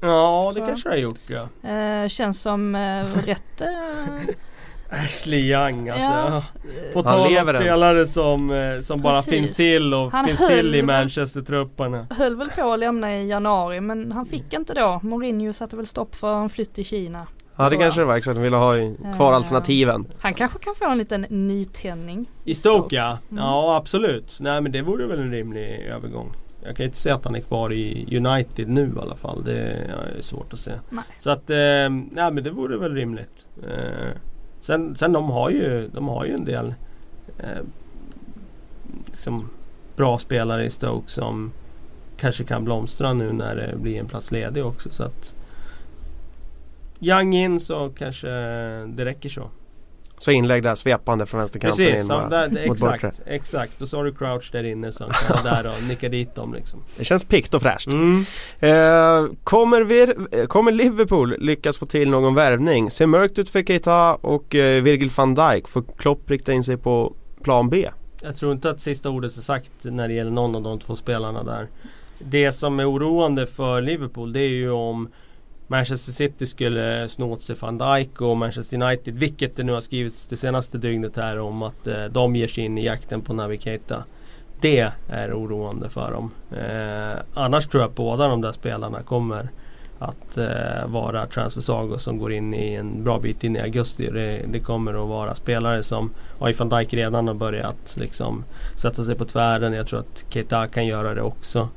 Ja, det Så. kanske det har gjort ja. Eh, känns som eh, rätt eh, (laughs) Ashley Young alltså. Ja. På Han tal om spelare som, eh, som bara Precis. finns till och Han finns till i väl- Manchester-trupperna. höll väl på att lämna i januari men han fick inte då. Mourinho satte väl stopp för en flytt till Kina. Ja det kanske det var exakt, de ville ha i- kvar Eh, alternativen. Han kanske kan få en liten nytändning. I Stoke ja. Mm. Ja absolut. Nej men det vore väl en rimlig övergång. Jag kan inte säga att han är kvar i United nu i alla fall. Det är svårt att se. Nej. Så att, eh, nej men det vore väl rimligt. Eh, sen, sen de har ju, de har ju en del eh, liksom bra spelare i Stoke som kanske kan blomstra nu när det blir en plats ledig också. Så att Young in så kanske eh, det räcker så. Så inlägg där svepande från vänsterkanten in Precis, ja, bara, där, mot exakt, bortre. exakt. Och så har du Crouch där inne som kan där och nicka dit dem liksom. Det känns pikt och fräscht. Mm. Eh, kommer, vi, eh, kommer Liverpool lyckas få till någon värvning? Ser mörkt ut för Keita och eh, Virgil van Dijk. Får Klopp rikta in sig på plan B? Jag tror inte att sista ordet är sagt när det gäller någon av de två spelarna där. Det som är oroande för Liverpool det är ju om Manchester City skulle sno åt sig van Dijk och Manchester United, vilket det nu har skrivits det senaste dygnet här om att eh, de ger sig in i jakten på Naby Keita. Det är oroande för dem. Eh, annars tror jag att båda de där spelarna kommer att eh, vara transfersagor som går in i en bra bit in i augusti. Det, det kommer att vara spelare som har van Dijk redan har börjat liksom sätta sig på tvären. Jag tror att Keita kan göra det också.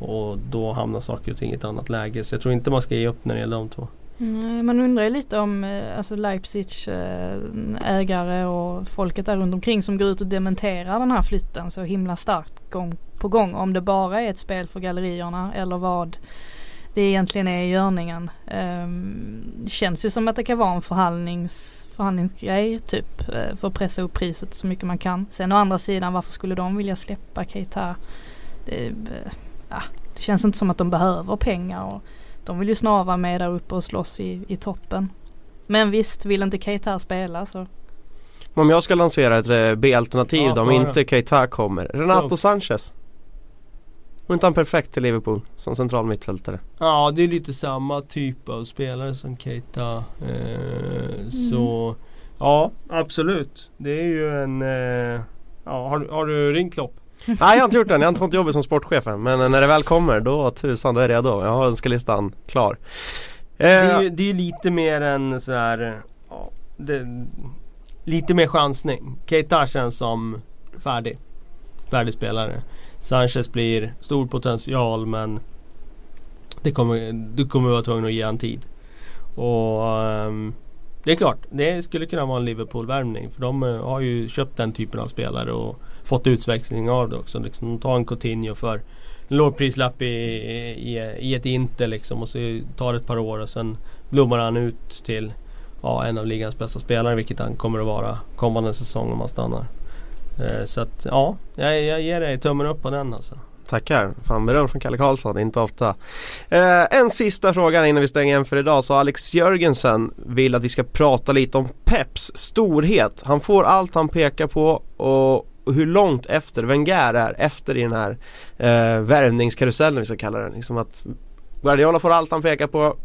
Och då hamnar saker och ting i ett annat läge. Så jag tror inte man ska ge upp när det gäller de två. Mm, man undrar ju lite om eh, alltså Leipzigs eh, ägare och folket där runt omkring som går ut och dementerar den här flytten så himla starkt gång på gång. Om det bara är ett spel för gallerierna eller vad det egentligen är i görningen. Um, känns ju som att det kan vara en förhandlings, förhandlingsgrej typ eh, för att pressa upp priset så mycket man kan. Sen å andra sidan varför skulle de vilja släppa Keita? Det, ja, det känns inte som att de behöver pengar. Och, de vill ju snarare vara med där uppe och slåss i, i toppen. Men visst, vill inte Keita spela så. Om jag ska lansera ett eh, B-alternativ Ja, då, om inte Keita kommer. Renato Stoke. Sanchez. Var inte han perfekt till Liverpool som central mittfältare? Ja, det är lite samma typ av spelare som Keita. Eh, Så Ja, absolut. Det är ju en... Eh, ja, har, du- har du ringt Klopp? Nej jag har inte gjort den, jag har inte fått jobbet som sportchef än. Men när det väl kommer då tusan då är jag redo. Jag har önskelistan klar. Det är Eh, ju det är lite mer en så här, eh, ja, det, Lite mer chansning. Keita känns som färdig. Färdig spelare. Sanchez blir stor potential men det kommer, du kommer vara tvungen att ge han tid. Och ehm, det är klart, det skulle kunna vara en Liverpool-värvning. För de eh, har ju köpt den typen av spelare och fått utväxling av det också. Liksom, ta en Coutinho för en lågprislapp i, i, i ett Inter liksom och så tar det ett par år och sen blommar han ut till ja, en av ligans bästa spelare vilket han kommer att vara kommande säsong om han stannar. Eh, så att ja, jag, jag ger dig tummen upp på den alltså. Tackar, fan beröm från Kalle Karlsson, inte ofta. Eh, en sista fråga innan vi stänger igen för idag. Så Alex Jörgensen vill att vi ska prata lite om Peps storhet. Han får allt han pekar på och och hur långt efter Wenger är efter i den här eh, värvningskarusellen vi ska kalla den. Liksom att Guardiola får allt han pekar på,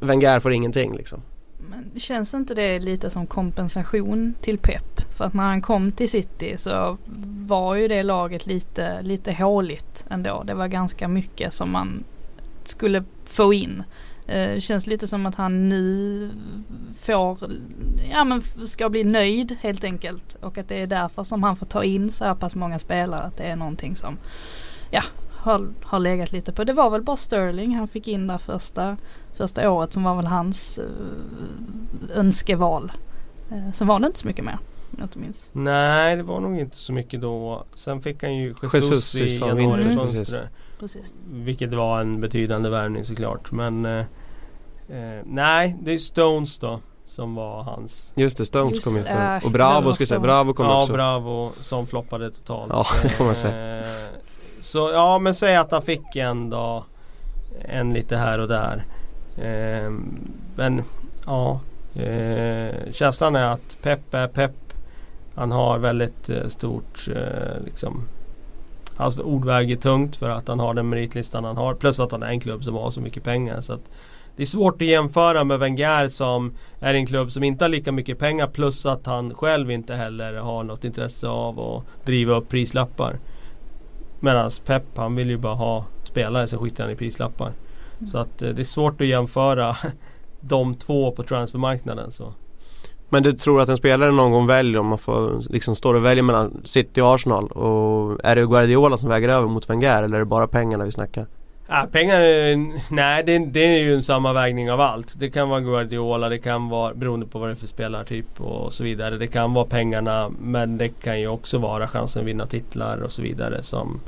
Wenger får ingenting liksom. Men känns inte det lite som kompensation till Pep? För att när han kom till City så var ju det laget lite, lite håligt ändå. Det var ganska mycket som man skulle få in. Eh, Det känns lite som att han nu får, ja men ska bli nöjd helt enkelt. Och att det är därför som han får ta in så här pass många spelare. Att det är någonting som, ja, har, har legat lite på. Det var väl bara Sterling han fick in där första, första året som var väl hans eh, önskeval. Eh, sen var det inte så mycket mer om Jag inte minns. Nej, det var nog inte så mycket då. Sen fick han ju Jesus, Jesus i januarifönstret. Precis. Vilket var en betydande värvning såklart. Men eh, eh, nej, det är Stones då. Som var hans Just det, Stones Just, kom ju från. äh, och Bravo ska jag säga. Bravo kom Ja, också. Bravo som floppade totalt. Ja, det får man säga. Eh, Så ja, men säg att han fick en då. En lite här och där. Eh, Men ja. eh, Känslan är att Pep är Pep. Han har väldigt eh, stort eh, liksom Hans ord väger tungt för att han har den meritlistan han har. Plus att han är en klubb som har så mycket pengar. Så det är svårt att jämföra med Wenger som är en klubb som inte har lika mycket pengar plus att han själv inte heller har något intresse av att driva upp prislappar. Medan Pep han vill ju bara ha spelare som skiter han i prislappar. Så att eh, det är svårt att jämföra (laughs) de två på transfermarknaden. Så. Men du tror att en spelare någon gång väljer om man får liksom står och väljer mellan City och Arsenal och är det Guardiola som väger över mot Wenger eller är det bara pengarna vi snackar? Ja, pengar, nej det, det är ju en sammanvägning av allt. Det kan vara Guardiola, det kan vara beroende på vad det är för spelartyp och så vidare. Det kan vara pengarna men det kan ju också vara chansen att vinna titlar och så vidare som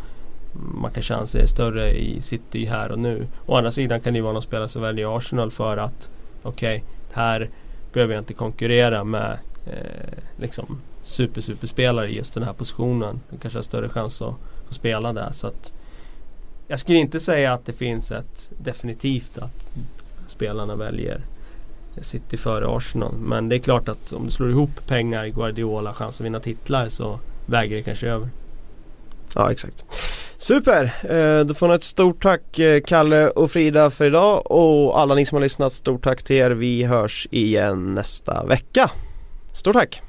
man kanske anser är större i City här och nu. Å andra sidan kan det ju vara någon spelare som väljer Arsenal för att okej, här behöver jag inte konkurrera med eh, liksom super superspelare i just den här positionen. Jag kanske har större chans att, att spela där. Så att jag skulle inte säga att det finns ett definitivt att spelarna väljer City före Arsenal. Men det är klart att om du slår ihop pengar, Guardiola, chans att vinna titlar så väger det kanske över. Ja exakt. Super! Eh, då får ni ett stort tack eh, Kalle och Frida för idag och alla ni som har lyssnat, stort tack till er. Vi hörs igen nästa vecka. Stort tack!